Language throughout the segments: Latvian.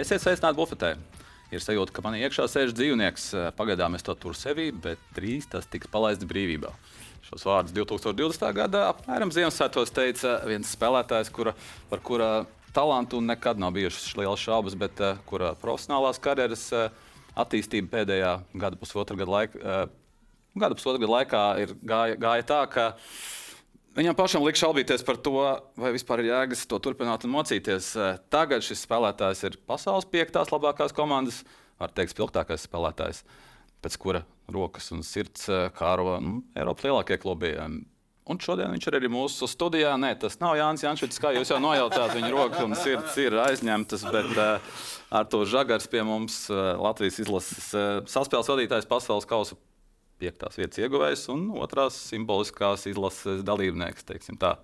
Esiet sveicināti bufetē. Ir sajūta, ka man iekšā sēž dzīvnieks. Pagaidām es to turu sevī, bet drīz tas tiks palaists brīvībā. Šos vārdus 2020. gadā apmēram Ziemassvētkos teica viens spēlētājs, kura, par kura talantu nekad nav bijušas lielas šaubas, bet uh, kura profesionālās karjeras uh, attīstība pēdējā gada pusotra gada, laika, uh, gada, pusotra gada laikā ir gāja, gāja tā, ka Viņam pašam liek šaubīties par to, vai vispār ir jēgas to turpināt un mocīties. Tagad šis spēlētājs ir pasaules piektās labākās komandas, var teikt, spilgtākais spēlētājs, pēc kura rokas un sirds kāro nu, Eiropas lielākie klubi. Un šodien viņš ir arī mūsu studijā. Nē, tas nav Jānis Jančits, kā jūs jau nojautāt. Viņa rokas un sirds ir aizņemtas, bet uh, ar to žagars pie mums uh, Latvijas izlases uh, saspēles vadītājs pasaules kausa piektās vietas ieguvējs un otrās simboliskās izlases dalībnieks.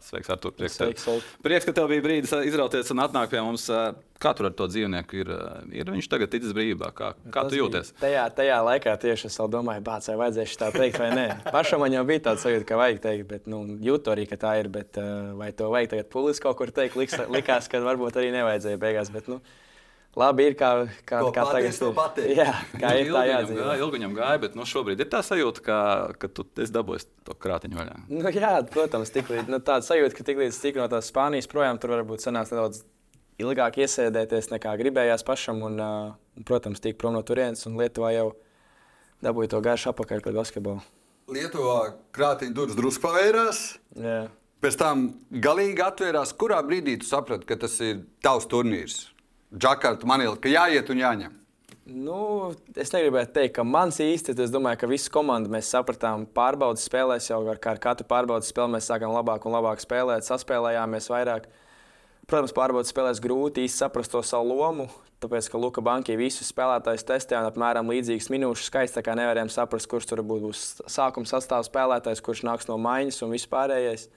Sveiks, Artur. Prieks, Sveiks, prieks, ka tev bija brīdis izrauties un atnākt pie mums. Kā tur ar to dzīvnieku ir? Ir viņš tagad ticis brīvībā? Kā, kā tu jūties? Tajā, tajā laikā tieši es domāju, bāc, vai vajadzēs tā teikt vai nē. Pašam man jau bija tāds sajūta, ka vajag teikt, bet nu, jūtu arī, ka tā ir. Bet, vai to vajag tagad publiski kaut kur teikt? Liks, likās, ka varbūt arī nevajadzēja beigās. Bet, nu, labi ir, kā, kā, kā paties, tagad pateikt. Jā, kā ir tā jādzīvo. Jā, ilgi viņam gāja, bet nu, šobrīd ir tā sajūta, ka, ka tu esi dabūjis to krātiņu vaļā. Nu, jā, protams, tiklīdz, nu, tāda sajūta, ka tiklīdz tik no tās Spānijas projām tur varbūt sanāks nedaudz ilgāk iesēdēties nekā gribējās pašam. Un, uh, un, protams, tik prom no turienes un Lietuvā jau dabūja to garšu apakaļ pret basketbolu. Lietuvā krātiņa durvis drusku pavērās. Jā. Pēc tam galīgi atvērās. Kurā brīdī tu saprati, ka tas ir tavs turnīrs? Džakarta manīla, ka jāiet un jāņem. Nu, es negribētu teikt, ka mans īsti, es domāju, ka visa komanda mēs sapratām, pārbaudas spēlēs jau ar, katru pārbaudas spēli mēs sākām labāk un labāk spēlēt, saspēlējāmies vairāk. Protams, pārbaudas spēlēs grūti īsti saprast to savu lomu, tāpēc, ka Luka Banki visus spēlētājus testēja un apmēram līdzīgas minūšu skaits, tā kā nevarējām saprast, kurš tur būs sākuma sastāvs spēlētājs, kurš nāks no maiņas un vispārējais.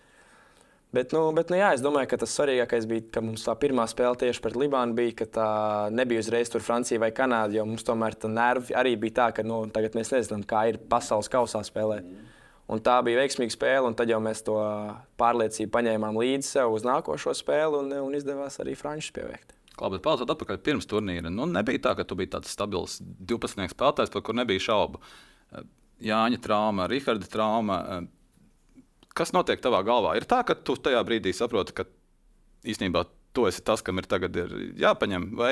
Bet, nu, bet nu, jā, es domāju, ka tas svarīgākais bija, ka mums tā pirmā spēle tieši pret Libānu bija, ka tā nebija uzreiz tur Francija vai Kanāda. Jo mums tomēr tā nervi arī bija tā, ka nu, tagad mēs nezinām, kā ir pasaules kausā spēlēt. Un tā bija veiksmīga spēle, un tad jau mēs to pārliecību paņēmām līdzi sev uz nākošo spēli, un, un izdevās arī Frančus pieveikt. Labi, bet pauzot atpakaļ pirms turnīra. Nu, nebija tā, ka tu biji tāds stabils 12 spēlētājs, par kur nebija šaubu. Jāņa trauma, Riharda trauma. Kas notiek tavā galvā? Ir tā, ka tu tajā brīdī saproti, ka īstenībā tu esi tas, kam ir tagad ir jāpaņem, vai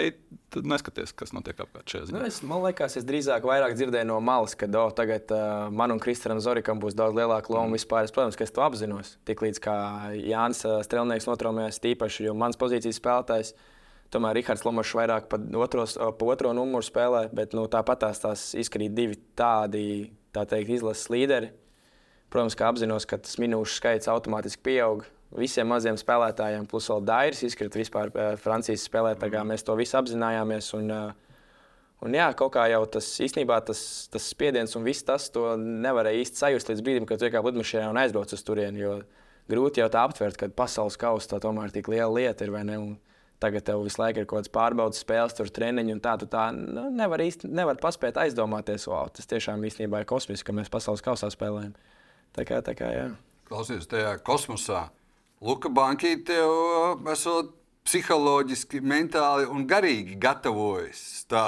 neskaties, kas notiek apkārt šajā Nu, ziņā? es, man liekas, es drīzāk dzirdēju no malas, ka oh, tagad uh, man un Kristēnam Zorikam būs daudz lielāka loma vispār. Es, protams, ka es to apzinos. Tiklīdz kā Jānis uh, Strelnieks notraumējās tīpaši, jo mans pozīcijas spēlētājs. Tomēr Rahards Lomačs vairāk pa, otros, pa otro numuru spēlē, bet nu, tāpat tās, tās izkrīt divi tādi tā teikt, izlases līderi. Protams, ka apzinos, ka tas minūšu skaits automātiski pieaug. Visiem maziem spēlētājiem, plus vēl Dairis izkrita vispār eh, Francijas spēlētājā. Mēs to visu apzinājāmies. Un, eh, un jā, kaut kā jau tas īstenībā tas, tas spiediens un viss tas nevarēja īsti sajust līdz brīdim, kad iekāp lidmašīnā un aizbrauc uz turieni. Jo grūti jau tā aptvert, ka pasaules kausa tomēr tik liela lieta ir. vai ne? Un Tagad tev visu laiku ir kaut kāds pārbaudas spēles, tur treniņi un tā. Tu tā nu, nevar īsti nevar paspēt aizdomāties, wow, tas tiešām īstenībā ir kosmiski, ka mēs pasaules kausā spēlējam. Tā kā, tā kā jā. Klausies, tajā kosmosā. Luka Banki tev uh, esot psiholoģiski, mentāli un garīgi gatavojas. Tā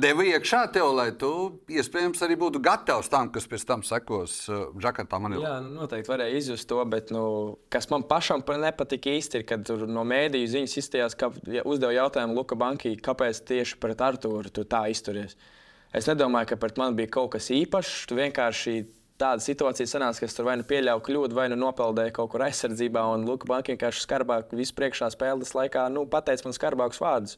deva iekšā tev, lai tu iespējams arī būtu gatavs tam, kas pēc tam sekos uh, Džakartā manī. Jā, nu, noteikti varēja izjust to, bet nu, kas man pašam pa- nepatika īsti, ir, kad tur no mēdīju ziņas izstājās, ka ja uzdeva jautājumu Luka Bankai, kāpēc tieši pret Artūru tu tā izturies. Es nedomāju, ka pret mani bija kaut kas īpašs. Tu vienkārši tāda situācija sanāca, ka es tur vai nu pieļāvu kļūdu, vai nu nopeldēju kaut kur aizsardzībā, un Luka Banka vienkārši skarbāk vispriekšā spēles laikā nu, pateica man skarbākus vārdus.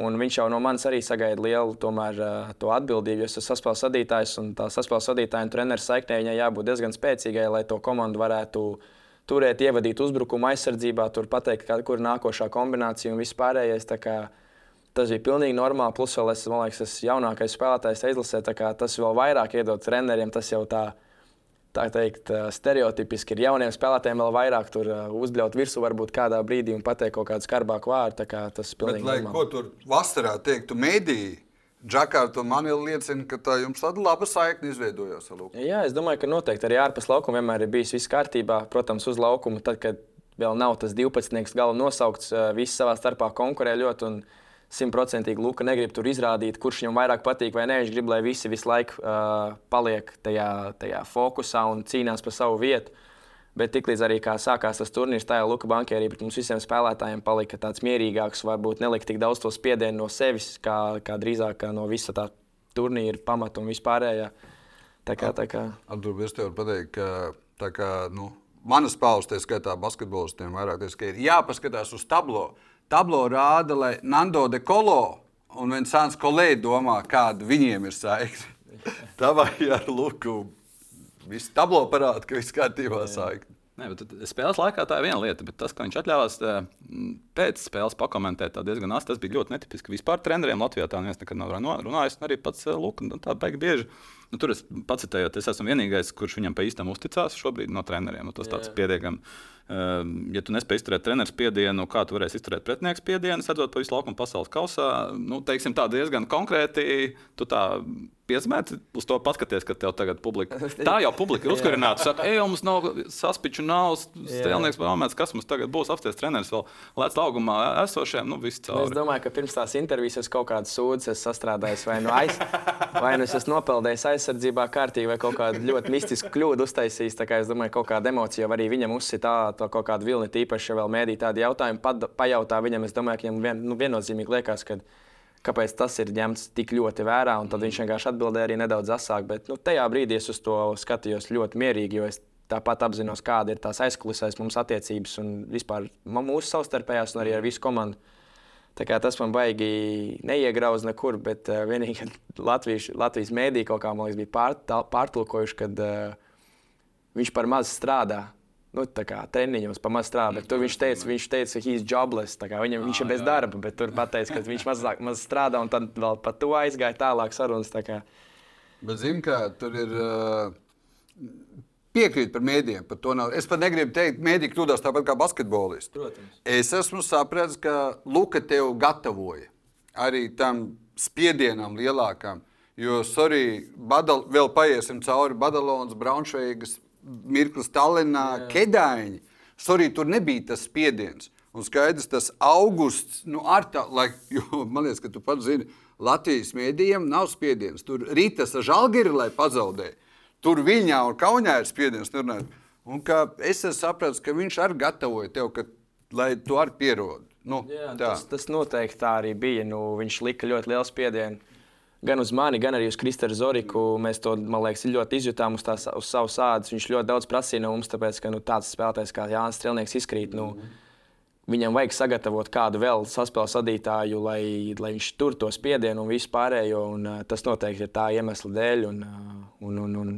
Un viņš jau no manis arī sagaida lielu tomēr, uh, to atbildību. jo Es esmu saspēles vadītājs, un tā saspēles vadītāja un treneris saiknē viņai jābūt diezgan spēcīgai, lai to komandu varētu turēt, ievadīt uzbrukuma aizsardzībā, tur pateikt, kā, kur ir nākošā kombinācija un viss pārējais. Kā Tas bija pilnīgi normāli. Plus, vēl es, man liekas, esmu jaunākais spēlētājs izlasē. tā kā Tas vēl vairāk iedod treneriem. Tas jau tā, tā teikt, stereotipiski ir jauniem spēlētājiem vēl vairāk tur uzbļaut virsū, varbūt kādā brīdī un pateikt kaut kādu skarbāku vārdu. Tā kā Tas ir Bet, pilnīgi lai normāli. ko tur vasarā teiktu, mēdīji, Džakarta un Manila liecina, ka tā jums tāda laba saikne izveidojās ar Luku. Jā, es domāju, ka noteikti arī ārpus laukuma vienmēr ir bijis viss kārtībā. Protams, uz laukuma, tad, kad vēl nav tas 12. gala nosaukts, visi savā starpā konkurē ļoti. un simtprocentīgi Luka negrib tur izrādīt, kurš viņam vairāk patīk vai nē. Viņš grib, lai visi visu laiku uh, paliek tajā, tajā fokusā un cīnās par savu vietu. Bet tiklīdz arī sākās tas turnīrs, tā jau Luka bankierī pret mums visiem spēlētājiem palika tāds mierīgāks, varbūt nelikt tik daudz to spiedienu no sevis, kā, kā drīzāk kā no visa tā turnīra pamata un vispārējā. Tā kā, tā kā. Atdurbi, es tev pateicu, ka tā kā, nu, manas pausties, skaitā basketbolistiem, vairāk teiks, ka ir jāpaskatās uz tablo. Tablo rāda, lai Nando de Colo un Vinsants Kolē domā, kāda viņiem ir saikne. Tā vai ar Luku. Viss tablo parāda, ka viss kārtībā saikne. Nē, bet spēles laikā tā ir viena lieta, bet tas, ka viņš atļāvās pēc spēles pakomentēt, diezgan asti. Tas bija ļoti netipiski. Vispār treneriem Latvijā tā neviens nekad nav runājis. Arī pats Lukas tā beigas bieži. Nu, tur es pats teicu, es esmu vienīgais, kurš viņam pa īstam uzticās šobrīd no treneriem. Nu, tas tāds pietiekami. Ehm, ja tu nespēj izturēt treneru spiedienu, kā tu varēsi izturēt pretinieku spiedienu, redzot pa visu laukumu pasaules kausā, nu, teiksim, tā diezgan konkrēti. Tu tā piesmēti uz to paskaties, ka tev tagad publika. Tā jau publika ir uzkurināta. Saka, ej, mums nav saspiču, nav strēlnieks, vēlamies, kas mums tagad būs apsties treneris vēl lēc augumā esošiem. Nu, es domāju, ka pirms tās intervijas es kaut kādu sūdzu esmu sastrādājis vai nu, aiz, vai nu es esmu nopeldējis aizsardzībā kārtīgi vai kaut kādu ļoti mistisku kļūdu uztaisījis. Tā kā es domāju, ka kaut kāda emocija arī viņam uzsita to kaut kādu vilni, tīpaši, ja vēl mēdī tādi jautājumi pajautā viņam. Es domāju, ka viņam vien, nu, viennozīmīgi liekas, ka kāpēc tas ir ņemts tik ļoti vērā. Tad viņš vienkārši atbildēja arī nedaudz asāk. Bet nu, tajā brīdī es uz to skatījos ļoti mierīgi, jo es tāpat apzinos, kāda ir tās aizkulisēs mums attiecības un vispār mūsu savstarpējās un arī ar visu komandu. Tas man baigi neiegrauž nekur, bet uh, vienīgi Latvijas, Latvijas mēdī kaut kā liekas, bija pār, pārtulkojuši, ka uh, viņš par maz strādā nu, treniņos pamaz strādā. Bet tur viņš teica, viņš teica, ka he's jobless. Viņam, viņš ir bez darba, bet tur pateica, ka viņš mazāk maz strādā un tad vēl par to aizgāja tālāk sarunas. Tā bet zini, kā tur ir. Uh... Piekrīt par mēdījiem. Par nav... Es pat negribu teikt, ka mēdīte kļūdās tāpat kā basketbolists. Protams. Es esmu sapratis, ka Luka tev gatavoja arī tam spiedienam lielākam. Jo, sorry, badal, vēl paiesim cauri Badalonas, Braunšveigas, mirklis Tallinā, Kedāņi. Sorry, tur nebija tas spiediens. Un skaidrs, tas augusts, nu, ar tā, lai, jo man liekas, ka tu pats zini, Latvijas mēdījiem nav spiediens. Tur rītas ar žalgiri, lai pazaudē. Tur viņā un kaunijā ir spiediens. Un es sapratu, ka viņš arī gatavoja tev, ka, lai tu arī pierodi. Nu, Jā, tas, tas noteikti tā arī bija. Nu, viņš lika ļoti lielu spiedienu gan uz mani, gan arī uz Kristēnu Zoriku. Mēs to, man liekas, ļoti izjutām uz, tās, uz savu sādu. Viņš ļoti daudz prasīja no mums, tāpēc, ka nu, tāds spēlētājs kā Jānis Strelnieks izkrīt. Nu, Viņam vajag sagatavot kādu vēl saspēles vadītāju, lai, lai viņš tur to spiedienu un visu pārējo. Un, uh, tas noteikti ir tā iemesla dēļ. Un, uh, un, un, un,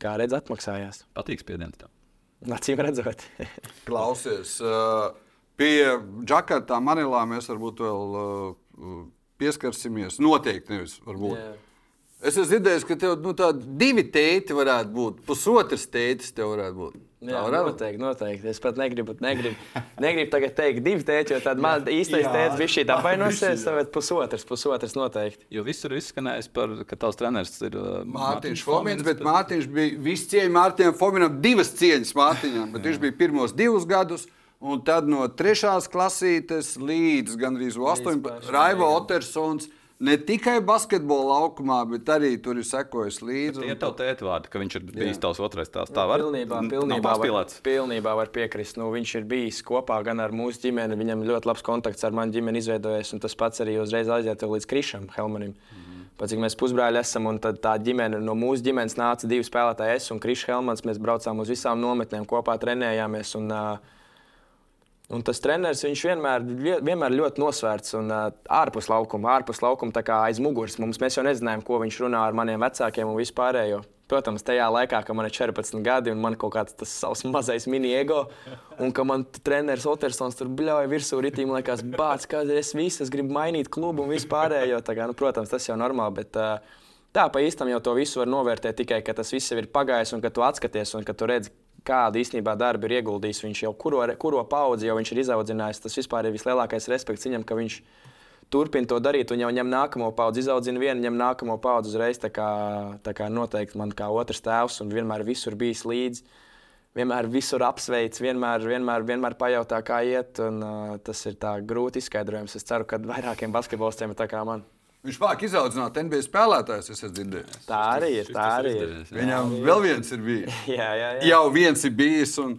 kā redzat, atmaksājās. Patīk spiediens tev. Acīm redzot. Klausies, uh, pie Džakartā, Manilā mēs varbūt vēl. Uh, pieskarsimies. Noteikti nevis varbūt. Yeah. Es esmu dzirdējis, ka tev nu, divi tēti varētu būt, pusotrs tētis tev varētu būt. Jā, noteikti, noteikti. Es pat negribu, negribu, negribu tagad teikt, divi tēti, jo tad man īstais tētis bija šī tā apvainosies, bet pusotrs, pusotrs noteikti. Jo visur izskanējis par, ka tavs treneris ir uh, Mārtiņš Fomins, bet Mārtiņš bija viss cieņa Mārtiņam Fominam, divas cieņas Mārtiņam, bet viņš bija pirmos divus gadus. Un tad no trešās klasītes līdz gandrīz 18. Raivo Otersons. Ne tikai basketbola laukumā, bet arī tur ir sekojis līdzi. Ir tavi tēti vārdi, ka viņš ir bijis tavs otrais tēls. Tā var pilnībā, pilnībā, var, pilnībā var piekrist. Nu, viņš ir bijis kopā gan ar mūsu ģimeni. Viņam ļoti labs kontakts ar mani ģimeni izveidojies. Tas pats arī uzreiz aiziet līdz Krišam Helmanim. Mm -hmm. Pat cik mēs pusbrāļi esam, un tā ģimene, no mūsu ģimenes nāca divi spēlētāji, es un Krišs Helmans. Mēs braucām uz visām nometnēm, kopā trenējāmies. Un, uh, Un tas treneris vienmēr, vienmēr ļoti nosvērts un uh, ārpus laukuma, ārpus laukuma, tā kā aiz muguras. Mums, mēs jau nezinājām, ko viņš runā ar maniem vecākiem un vispārējo. Protams, tajā laikā, kad man ir 14 gadi un man kaut kāds tas savs mazais mini-ego, un ka man treneris Otersons tur bļauja virsū ritī, man liekas, bāc, kāda es visu, es gribu mainīt klubu un vispārējo. Kā, nu, protams, tas jau ir normāli, bet uh, tā pa īstam jau to visu var novērtēt tikai, ka tas viss ir pagājis un ka tu atskaties un ka tu redzi, kādu īstenībā darbu ir ieguldījis. Viņš jau kuro, kuro paudzi jau ir izaudzinājis. Tas vispār ir vislielākais respekts viņam, ka viņš turpina to darīt un jau ņem nākamo paudzi, izaudzina vienu, ņem nākamo paudzi uzreiz. Tā kā, tā kā noteikti man kā otrs tēvs un vienmēr visur bijis līdzi. vienmēr visur apsveic, vienmēr, vienmēr, vienmēr pajautā, kā iet. Un, uh, tas ir tā grūti izskaidrojams. Es ceru, ka vairākiem basketbolistiem ir tā kā man. Viņš māk izaudzināt NBA spēlētājus, es esmu dzirdējis. Tā arī ir. Tā arī ir. izdevies, jā. Viņam vēl viens ir bijis. Jā, jā, jā. Jau viens ir bijis. Un,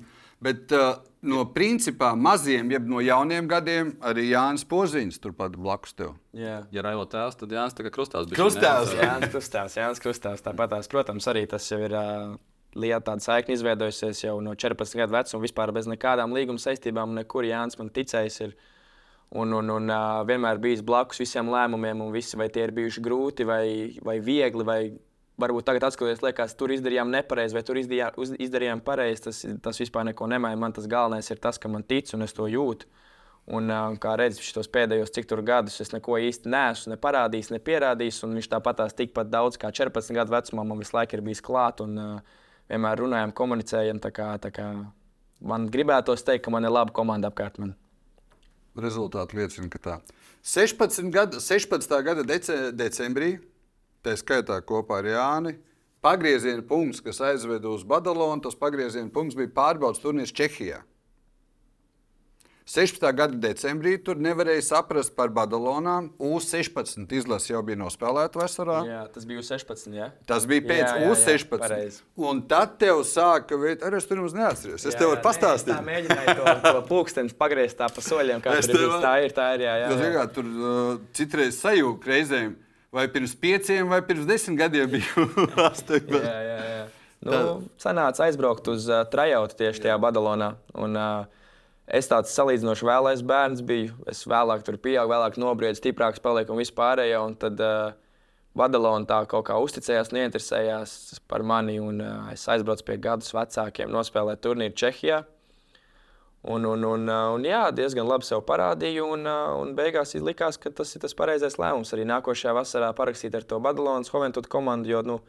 bet uh, no principā maziem, jeb no jauniem gadiem, arī Jānis Poziņš turpat blakus tev. jā. Ja Raivo tēvs, tad Jānis tā kā krustās. Krustās, ne? Jānis Krustāvs, Jānis Krustāvs. Tāpat, tās, protams, arī tas jau ir uh, liela tāda saikne izveidojusies jau no 14 gadu vecuma, vispār bez nekādām līguma saistībām. Nekur Jānis man ticējis. Ir. Un, un, un vienmēr bijis blakus visiem lēmumiem, un visi, vai tie ir bijuši grūti vai, vai viegli. Vai varbūt tagad, skatoties, liekas, tur izdarījām nepareizi, vai tur izdarījām, izdarījām pareizi. Tas, tas vispār neko nemaina. Man tas galvenais ir tas, ka man tic un es to jūtu. Un, kā redzat, šos pēdējos cik tur gadus es neko īsti neesmu ne parādījis, ne pierādījis. Viņš tāpatās tikpat daudz kā 14 gadu vecumā man visu laiku ir bijis klāt. Un, vienmēr runājam, komunicējam. tā Kā, tā kā man gribētos teikt, ka man ir laba komanda apkārt. Man. Rezultāti liecina, ka tā. 16. Gada, 16. gada dece, decembrī, tā skaitā kopā ar Jāni, pagrieziena punkts, kas aizveda uz Badalonu, tas pagrieziena punkts bija pārbaudas turnīrs Čehijā. 16. gada decembrī tur nevarēja saprast par Badalonām. U-16 izlase jau bija nospēlēta vasarā. Jā, tas bija uz 16. Jā. Tas bija pēc Jā, jā, jā, U-16. pareizi. Un tad tev sāka arī es tur nemaz neatceros. Es Jā, tev jā, varu pastāstīt. nē, mēģināju to, to pulksteni pagriezt tā pa soļiem, kā ir. tev Tā ir, tā ir. Jā, jā, jā. kā, tur uh, citreiz sajūta reizēm, vai pirms pieciem, vai pirms desmit gadiem bija astoņi. jā, jā, jā. Nu, sanāca aizbraukt uz uh, trajautu tieši tajā Badalonā. Un, uh, es tāds salīdzinoši vēlais bērns biju. Es vēlāk tur pieaugu, vēlāk nobriedu, stiprāks paliku un vispārējo. Un tad uh, Badalona tā kaut kā uzticējās un ieinteresējās par mani. Un, uh, es aizbraucu pie gadus vecākiem, nospēlēju turnīru Čehijā. Un, un, un, uh, un jā, diezgan labi sev parādīju. Un, uh, un beigās likās, ka tas ir tas pareizais lēmums. Arī nākošajā vasarā parakstīt ar to Badalonas Hoventutu komandu. Jo, nu,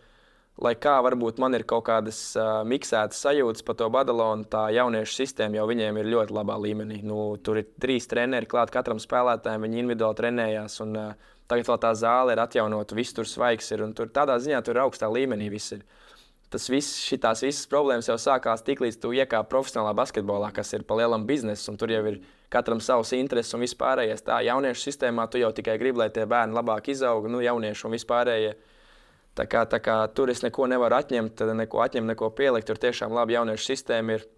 lai kā varbūt man ir kaut kādas uh, miksētas sajūtas par to Badalonu, tā jauniešu sistēma jau viņiem ir ļoti labā līmenī. Nu, tur ir trīs treneri klāt katram spēlētājam, viņi individuāli trenējās. Un, uh, tagad vēl tā zāle ir atjaunota, viss tur svaigs ir. Tur tādā ziņā tur ir augstā līmenī viss. Ir. Tas viss, šitās visas problēmas jau sākās tiklīdz tu iekāpi profesionālā basketbolā, kas ir pa lielam biznesam, un tur jau ir katram savs intereses un vispārējais. Tā jauniešu sistēmā tu jau tikai gribi, lai tie bērni labāk izaug, nu, jaunieši un vispārējie. Tā kā, tā kā tur es neko nevaru atņemt, tad neko atņemt, neko pielikt. Tur tiešām labi jauniešu sistēma ir.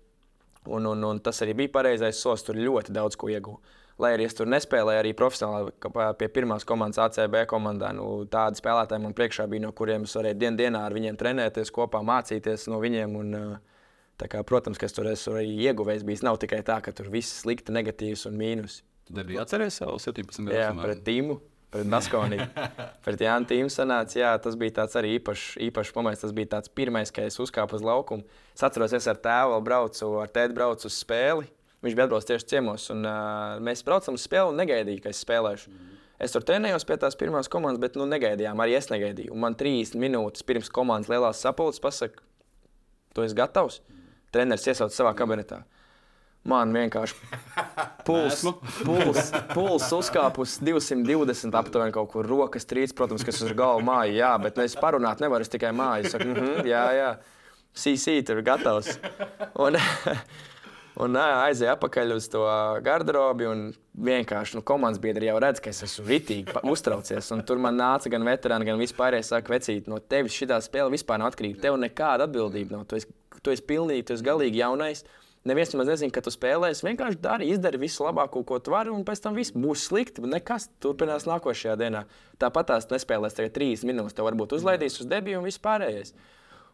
Un, un, un tas arī bija pareizais solis. Tur ļoti daudz ko iegūt. Lai arī es tur nespēlēju, arī profesionāli pie pirmās komandas, ACB komandā, nu, tādi spēlētāji man priekšā bija, no kuriem es varēju dien dienā ar viņiem trenēties, kopā mācīties no viņiem. Un, kā, protams, ka es tur esmu arī ieguvējis. Bijis nav tikai tā, ka tur viss slikti, negatīvs un mīnus. Tad arī atceries savu 17 gadu Jā, vecumu? pret Tīmu, pret Baskoniju. pret Jānu Tīmu sanāca, jā, tas bija tāds arī īpašs, īpašs moments. Tas bija tāds pirmais, kad es uzkāpu uz laukumu. Es atceros, es ar tēvu braucu, ar tēti braucu uz spēli. Viņš bija atbraucis tieši ciemos, un uh, mēs braucam uz spēli un negaidīju, ka es spēlēšu. Es tur trenējos pie tās pirmās komandas, bet nu, negaidījām, arī es negaidīju. Un man 30 minūtes pirms komandas lielās sapulces pasaka, tu esi gatavs? Treneris iesauc savā kabinetā. Man vienkārši puls, puls, puls uzkāpa uz 220, aptuveni kaut kur rokas trīc, protams, kas uz galvu māja. Jā, bet nu, es parunāt nevaru, es tikai māju. Saku, mm -hmm, jā, jā, CC tur gatavs. Un, un ā, aizēju atpakaļ uz to garderobi. un Vienkārši nu, komandas biedri jau redz, ka es esmu ritīgi uztraucies. un Tur man nāca gan veterāni, gan vispārējie saka, vecīt, no tevis šī spēle vispār nav atkarīga. Tev nekāda atbildība nav. Tu esi, tu esi pilnīgi, tu esi galīgi jaunais. Neviens nemaz nezina, ka tu spēlēsi. Vienkārši dari, izdari visu labāko, ko tu vari, un pēc tam viss būs slikti. Nekas turpinās nākošajā dienā. Tāpat tās nespēlēs tikai trīs minūtes. Tev varbūt uzlaidīs uz debiju un viss pārējais.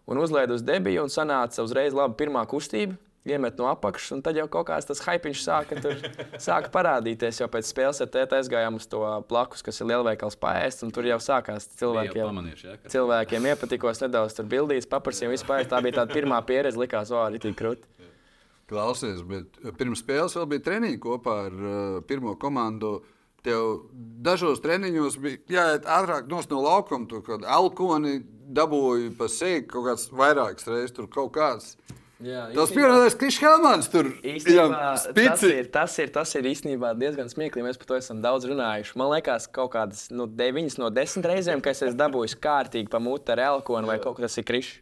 Un uzlaidu uz debiju un sanāca uzreiz laba pirmā kustība. Iemet no apakšas, un tad jau kaut kāds tas hypiņš sāka, sāka parādīties. Jau pēc spēles ar tēti aizgājām uz to blakus, kas ir lielveikals pāriest, un tur jau sākās cilvēki. Jau jā, ka- cilvēkiem iepatikos nedaudz tur bildīts, paprasīja vispār. Tā bija tāda pirmā pieredze, likās, o, arī tik krūti. Klausies, bet pirms spēles vēl bija treniņi kopā ar uh, pirmo komandu. Tev dažos treniņos bija jāiet ātrāk nos no laukuma. Tur kaut kāda alkoholi dabūja pa seju kaut kāds vairākas reizes. Tur kaut kāds. Jā, Tas pierādījis, ka Helmans tur Īstenībā, tas, spici. ir, tas, ir, tas ir īstenībā diezgan smieklīgi. Mēs par to esam daudz runājuši. Man liekas, kaut kādas nu, 9 no 10 reizēm, kad es dabūjis kārtīgi pa mutu ar elkonu vai kaut kas tāds - krišs.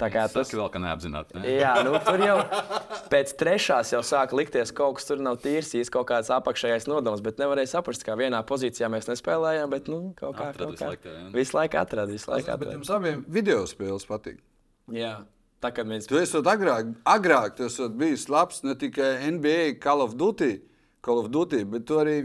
Tā kā Tas tas vēl kā neapzināti. Ne? Jā, nu, tur jau pēc trešās jau sāk likties, ka kaut kas tur nav tīrs, īsti kaut kāds apakšējais nodoms. Bet nevarēja saprast, kā vienā pozīcijā mēs nespēlējām. Bet, nu, kaut kā, Atrad kaut visu laiku. Visu laiku atrada, visu laiku Bet atrada. jums abiem video spēles patīk. Jā, tā kā mēs. Tu esi agrāk, agrāk tu esi bijis labs ne tikai NBA, Call of Duty, Call of Duty bet tu arī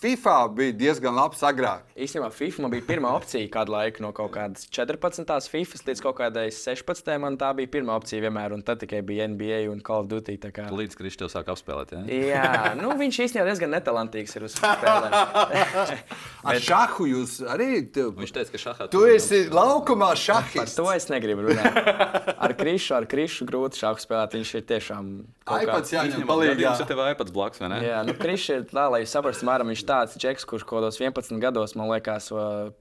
FIFA bija diezgan labs agrāk. Īstenībā FIFA man bija pirmā opcija kādu laiku, no kaut kādas 14. FIFA līdz kaut kādai 16. Man tā bija pirmā opcija vienmēr, un tad tikai bija NBA un Call of Duty. kā- Līdz Kristus tev sāk apspēlēt. Ja? Jā, nu, viņš īstenībā diezgan netalantīgs ir uz spēlēm. Ar šahu jūs arī. Tev... Viņš teica, ka šahā Tu esi laukumā Par šahists. to es negribu runāt. Ar Krišu, ar Krišu grūti šādu spēlēt. Viņš ir tiešām. kā- iPads jāņem Jums palīdzīgā. ir tev iPads blakus, vai ne? Jā, nu, Krišs ir tā, lai saprastu, māram, viņš tāds džeks, kurš kaut kādos 11 gados, man liekas,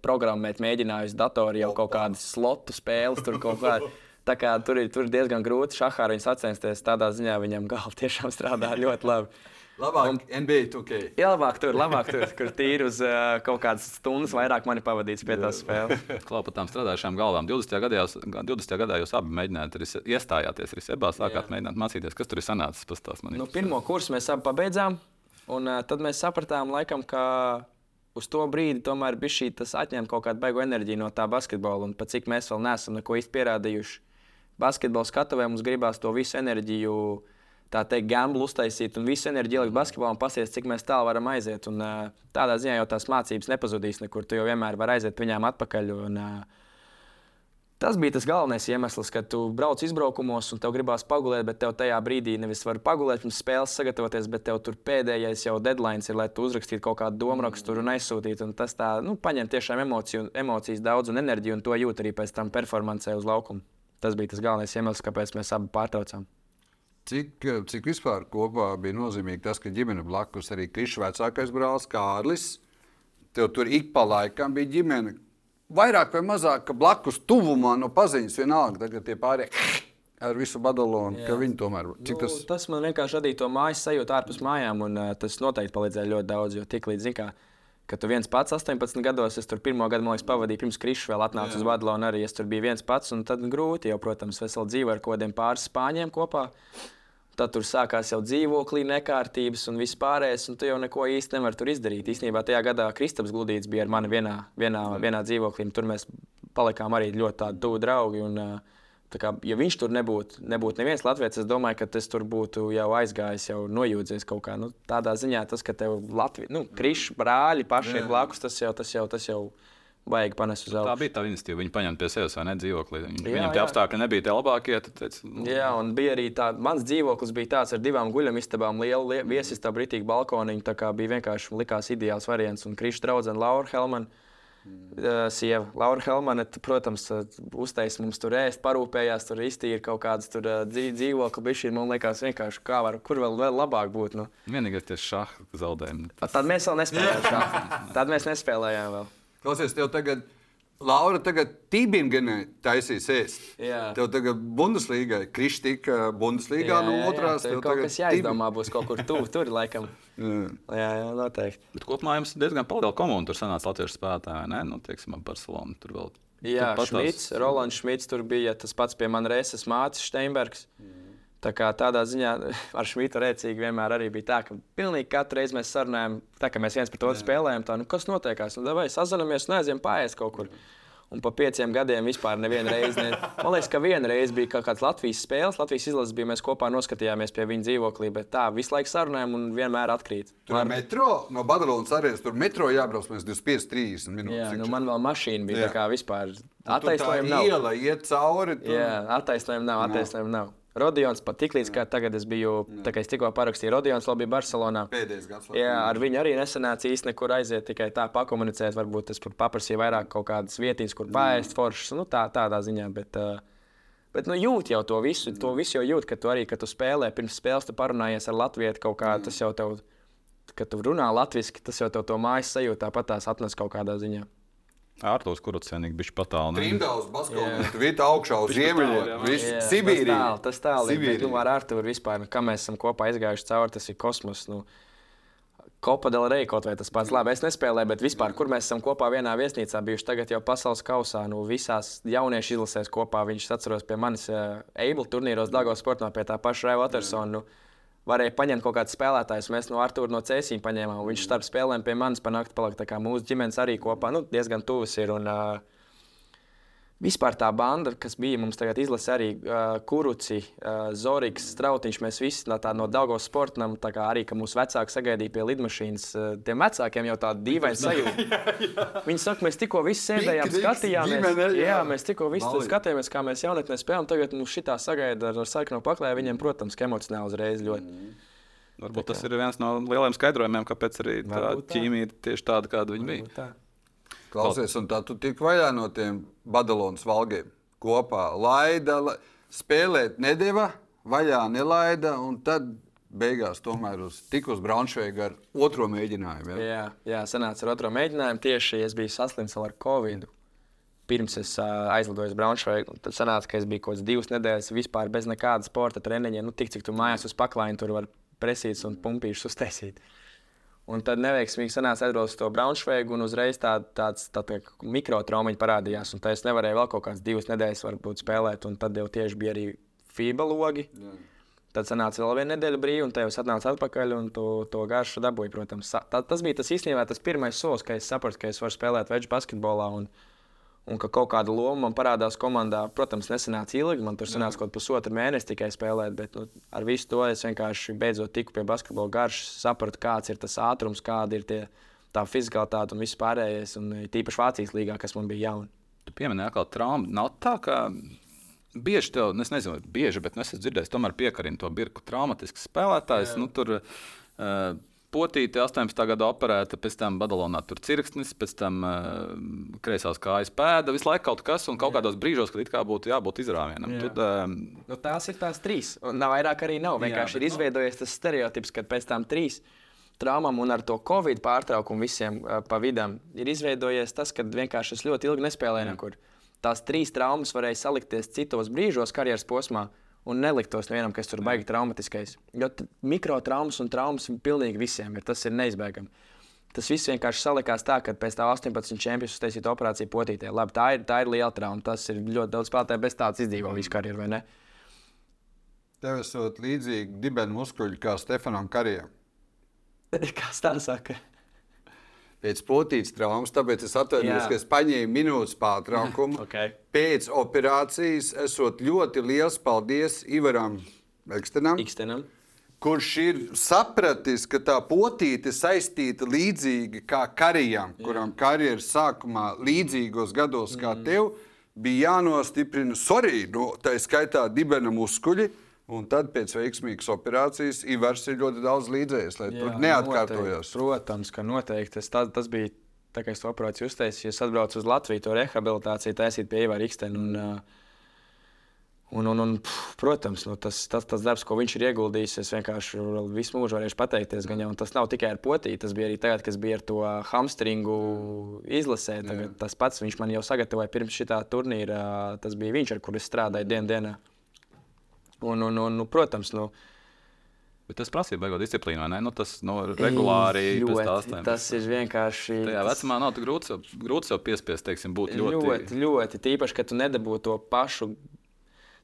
programmēt mēģinājis datorā jau kaut kādas slotu spēles. Tur kaut kā. Tā kā tur ir, tur ir diezgan grūti šahā viņu sacensties. Tādā ziņā viņam galva tiešām strādā ļoti labi. Labāk NBA 2K. Jā, labāk tur, labāk tur, kur tīri uz uh, kaut kādas stundas vairāk mani pavadīts pie tās spēles. Klau par tām strādājušām galvām. 20. gadā, jūs, 20. gadā jūs abi mēģinājāt, arī iestājāties arī sebā, sākāt mēģināt mācīties, kas tur ir sanācis. Pastāst man. Nu, pirmo kursu mēs abi pabeidzām, un uh, tad mēs sapratām, laikam, ka uz to brīdi tomēr bija šī tas atņemt kaut kādu beigu enerģiju no tā basketbola, un pat cik mēs vēl neesam neko īsti pierādījuši. Basketbola skatuvē mums gribās to visu enerģiju, tā teikt, gamblu uztaisīt un visu enerģiju ielikt basketbolā un pasies, cik tālu varam aiziet. Un, uh, tādā ziņā jau tās mācības nepazudīs nekur, tu jau vienmēr vari aiziet viņām atpakaļ. Un, uh, Tas bija tas galvenais iemesls, ka tu brauc izbraukumos un tev gribās pagulēt, bet tev tajā brīdī nevis var pagulēt, pirms spēles sagatavoties, bet tev tur pēdējais jau deadline ir, lai tu uzrakstītu kaut kādu domu rakstu un aizsūtītu. Un tas tā, nu, paņem tiešām emociju, emocijas daudz un enerģiju, un to jūt arī pēc tam performancē uz laukuma. Tas bija tas galvenais iemesls, kāpēc mēs abi pārtraucām. Cik, cik vispār kopā bija nozīmīgi tas, ka ģimene blakus arī Krišs vecākais brālis Kārlis. Tev tur ik pa laikam bija ģimene. Vairāk vai mazāk, ka blakus tuvumā no paziņas vienalga, tagad tie pārējie ar visu badalonu, ka viņi tomēr. Tas Nu, tas man vienkārši radīja to mājas sajūtu ārpus mājām, un uh, tas noteikti palīdzēja ļoti daudz. Jo tik līdz zināmā ka tu viens pats 18 gados, es tur pirmo gadu, man liekas, pavadīju pirms Krišs vēl atnāca uz Badalonu. Arī es tur biju viens pats, un tad grūti jau, protams, veseli dzīvo ar kaut kādiem pāris spāņiem kopā. Tad tur sākās jau dzīvoklī nekārtības un viss pārējais, un tu jau neko īsti nevari tur izdarīt. Īstenībā tajā gadā Kristaps Gludīts bija ar mani vienā, vienā, vienā dzīvoklī, un tur mēs palikām arī ļoti tuvi draugi. Un, kā, ja viņš tur nebūtu, nebūtu neviens latviečs, es domāju, ka tas tur būtu jau aizgājis, jau nojūdzies kaut kā. Nu, tādā ziņā tas, ka tev Latvijas, nu, krišs brāļi paši ir blakus, tas jau, tas jau, tas jau vajag panest uz Tā augšu. bija tā iniciatīva. Viņi paņēma pie sevis vai ne dzīvokli. Viņi, Jā, viņam tie jā. apstākļi nebija tie labākie. Tad, teica, nu, Jā, un bija arī tāds, mans dzīvoklis bija tāds ar divām guļamistabām, lielu lie- viesistabu, rītīgu balkoniņu. Tā kā bija vienkārši likās ideāls variants. Un Krišs draudzene Laura Helmana. Mm. Sieva Laura Helmane, protams, uztaisīja mums tur ēst, parūpējās, tur iztīra kaut kādas dzīvokļu bišķi. Man liekas, vienkārši kā var, kur vēl, vēl labāk būtu. Nu. Vienīgais tie šāda zaudējumi. Tad mēs vēl nespēlējām šādi. Tad mēs nespēlējām vēl. Klausies, tev tagad. Laura tagad Tībingenē taisīs ēst. Jā. Tev tagad Bundeslīgai, Kristika Bundeslīgā no otras. Tur kaut kas jāizdomā būs kaut kur tuvu, tur laikam. Jā. Jā, jā, noteikti. Bet kopumā jums diezgan liela komanda. Tur sanāca latviešu spēlētāji, vai ne? Nu, teiksim, ap Barcelonu. Tur vēl. Jā, Šmits, Rolands Šmits tur bija tas pats pie manas reizes mātes Steinbergs. Tā kā tādā ziņā ar Šmitu rēcīgi vienmēr arī bija tā, ka pilnīgi katru reizi mēs sarunājām, tā kā mēs viens pret otru spēlējām, tā, nu, kas notiekās, nu, vai sazināmies un aizjām pāriest kaut kur. Un pa pieciem gadiem vispār nevienu reizi. Ne... Man liekas, ka viena reize bija kaut kāds Latvijas spēles, Latvijas izlases bija. Mēs kopā noskatījāmies pie viņa dzīvoklī, bet tā visu laiku sarunājām un vienmēr atkrīt. Tur ir metro no Badalonas arī. Tur metro jābrauc mēs 25, 30 minūtes. Jā, nu, man vēl mašīna bija Jā. tā kā vispār. Tā Attaisnojumu nav. Iela iet cauri. Tur. Jā, attaisnojumu nav. Attaisnojumu nav. Rodions pat tik līdz, kā tagad es biju, tā kā es tikko parakstīju, Rodions bija Barcelonā. Pēdējais gads. Jā, ar viņu arī nesanāca īsti nekur aiziet, tikai tā pakomunicēt. Varbūt es paprasīju vairāk kaut kādas vietas, kur pāriest foršas, nu, tā, tādā ziņā. Bet, bet nu, jūt jau to visu. To visu jau jūt, ka tu arī, kad tu spēlē, pirms spēles tu parunājies ar Latviju kaut kā, tas jau tev, kad tu runā latviešu, tas jau tev to mājas sajūtu tāpat tās atnes kaut kādā ziņā. Ārtos, kurus cienīgi bija patālināts. Trimdāls, Baskovs, vīti augšā uz ziemeļiem. Sibīrija. Tas tālu, Sibīrija. nu, ar Arthuru vispār, nu, kā mēs esam kopā aizgājuši cauri, tas ir kosmos. Nu, Kopa del Rey kaut vai tas pats. Labi, es nespēlēju, bet vispār, kur mēs esam kopā vienā viesnīcā bijuši tagad jau pasaules kausā, nu visās jauniešu izlasēs kopā. Viņš atceros pie manis uh, Eibla turnīros Dāngos sportā pie tā paša Raiva Watersona. Nu, varēja paņemt kaut kādus spēlētājus. Mēs no Arthūra no Cēsīm paņēmām. Viņš starp spēlēm pie manis panākt palika. Tā kā mūsu ģimenes arī kopā nu, diezgan tuvas ir. Un, uh, Vispār tā banda, kas bija mums tagad izlase arī uh, Kuruci, uh, Zorigs, Strautiņš, mēs visi no, no Daugos sportam, tā kā arī, mūsu vecāki sagaidīja pie lidmašīnas, uh, tiem vecākiem jau tāda dīvaina sajūta. Viņi saka, mēs tikko visi sēdējām, Pikniks, skatījāmies. ģimene, jā. jā, mēs tikko visi Balī. skatījāmies, kā mēs jaunatnē spēlējam, tagad mums šitā sagaida ar sarkanu paklāju, viņiem, protams, ka emocionāli uzreiz ļoti. Mm. Varbūt tas ir viens no lielajiem skaidrojumiem, kāpēc arī tā tā. ķīmija ir tieši tāda, kāda viņa bija. Tā. Klausies, un tā tu tik vaļā no tiem Badalonas valgiem kopā. Laida, la... spēlēt nedēva, vaļā nelaida, un tad beigās tomēr uz, tik uz Braunšveigu ar otro mēģinājumu. Ja? Jā, jā, sanāca ar otro mēģinājumu. Tieši es biju saslims ar covid. Pirms es uh, aizlidoju uz Braunšveigu, tad sanāca, ka es biju kaut kādas divas nedēļas vispār bez nekāda sporta treniņa. Nu, tik cik tu mājās uz paklājiņa tur var presīt un pumpīšus uztaisīt. Un tad neveiksmīgi sanāca atbraukt uz to Braunšveigu, un uzreiz tā, tāds tā, tā, mikrotraumiņš parādījās. Un tad es nevarēju vēl kaut kādas divas nedēļas varbūt, spēlēt, un tad jau tieši bija arī FIBA logi. Jā. Tad sanāca vēl viena nedēļa brīva, un te jau atnāca atpakaļ, un to, to garšu dabūju. Protams, tā, tas bija tas īstenībā tas pirmais solis, kad es sapratu, ka es varu spēlēt veģu basketbolā. Un, un ka kaut kāda loma man parādās komandā. Protams, nesenāca ilgi, man tur sanāca kaut kāds pusotru mēnesi tikai spēlēt, bet nu, ar visu to es vienkārši beidzot tiku pie basketbola garšas, sapratu, kāds ir tas ātrums, kāda ir tie, tā fizikalitāte un viss pārējais. Un tīpaši Vācijas līgā, kas man bija jauna. Tu pieminēji, ka trauma nav tā, ka bieži tev, nu, es nezinu, bieži, bet nu, es esmu dzirdējis, tomēr piekarina to birku traumatisks spēlētājs. Nu, tur, uh, Potīte 18. gada operēta, pēc tam Badalonā tur cirksnis, pēc tam uh, kreisās kājas pēda. Visu laiku kaut kas, un kaut kādos brīžos, kad it kā būtu jābūt izrāvienam. Jā. Tad, um, Nu, tās ir tās trīs. Un nav vairāk arī nav. Vienkārši bet ir nu- izveidojies tas stereotips, ka pēc tam trīs traumām un ar to covid pārtraukumu visiem uh, pa vidam ir izveidojies tas, ka vienkārši es ļoti ilgi nespēlēju nekur. Tās trīs traumas varēja salikties citos brīžos karjeras posmā. Un neliktos nevienam, kas tur baigi traumatiskais. Jo mikrotraumas un traumas pilnīgi visiem ir. Tas ir neizbēgami. Tas viss vienkārši salikās tā, ka pēc tam 18 čempionu uztaisīta operācija potītē. Labi, tā ir, tā ir liela trauma. Tas ir ļoti daudz spēlētāju bez tādas izdzīvo visu karjeru, vai ne? Tev esot līdzīgi dibenu muskuļi kā Stefanam Karijam. Kas tā saka? Pēc potītas traumas, tāpēc es atvainojos, ka es paņēmu minūtes pārtraukumu. Okay. Pēc operācijas esot ļoti liels paldies Ivaram Ekstenam, Ikstenam. kurš ir sapratis, ka tā potīte saistīta līdzīgi kā karijam, kuram karjeras sākumā līdzīgos gados kā tev, bija jānostiprina sorī, no, tā skaitā dibena muskuļi. Un tad pēc veiksmīgas operācijas Ivars ir ļoti daudz līdzējies, lai tur neatkārtojos. Noteikti, protams, ka noteikti. Tas, tas, tas bija tā, kā es to operāciju uztaisīju. Es atbraucu uz Latviju, to rehabilitāciju taisīt pie Ivara Ikstena. Un, uh, un, un, un, pf, protams, nu, tas, tas, tas darbs, ko viņš ir ieguldījis, es vienkārši visu mūžu varēšu pateikties. Gan jau tas nav tikai ar potīti, tas bija arī tagad, kas bija ar to hamstringu izlasē. Tagad, tas pats viņš man jau sagatavoja pirms šī turnīra. Tas bija viņš, ar kuru es strādāju dienas dienā. Un, un, un, nu, protams, nu, bet tas prasīja beigot disciplīnu, vai ne? Nu, tas nu, regulāri ļoti, tās tas ir vienkārši. Tajā tas- vecumā nav grūti, sev- grūti sev piespiest, teiksim, būt ļoti. ļoti, ļoti. Tīpaši, ka tu nedabū to pašu.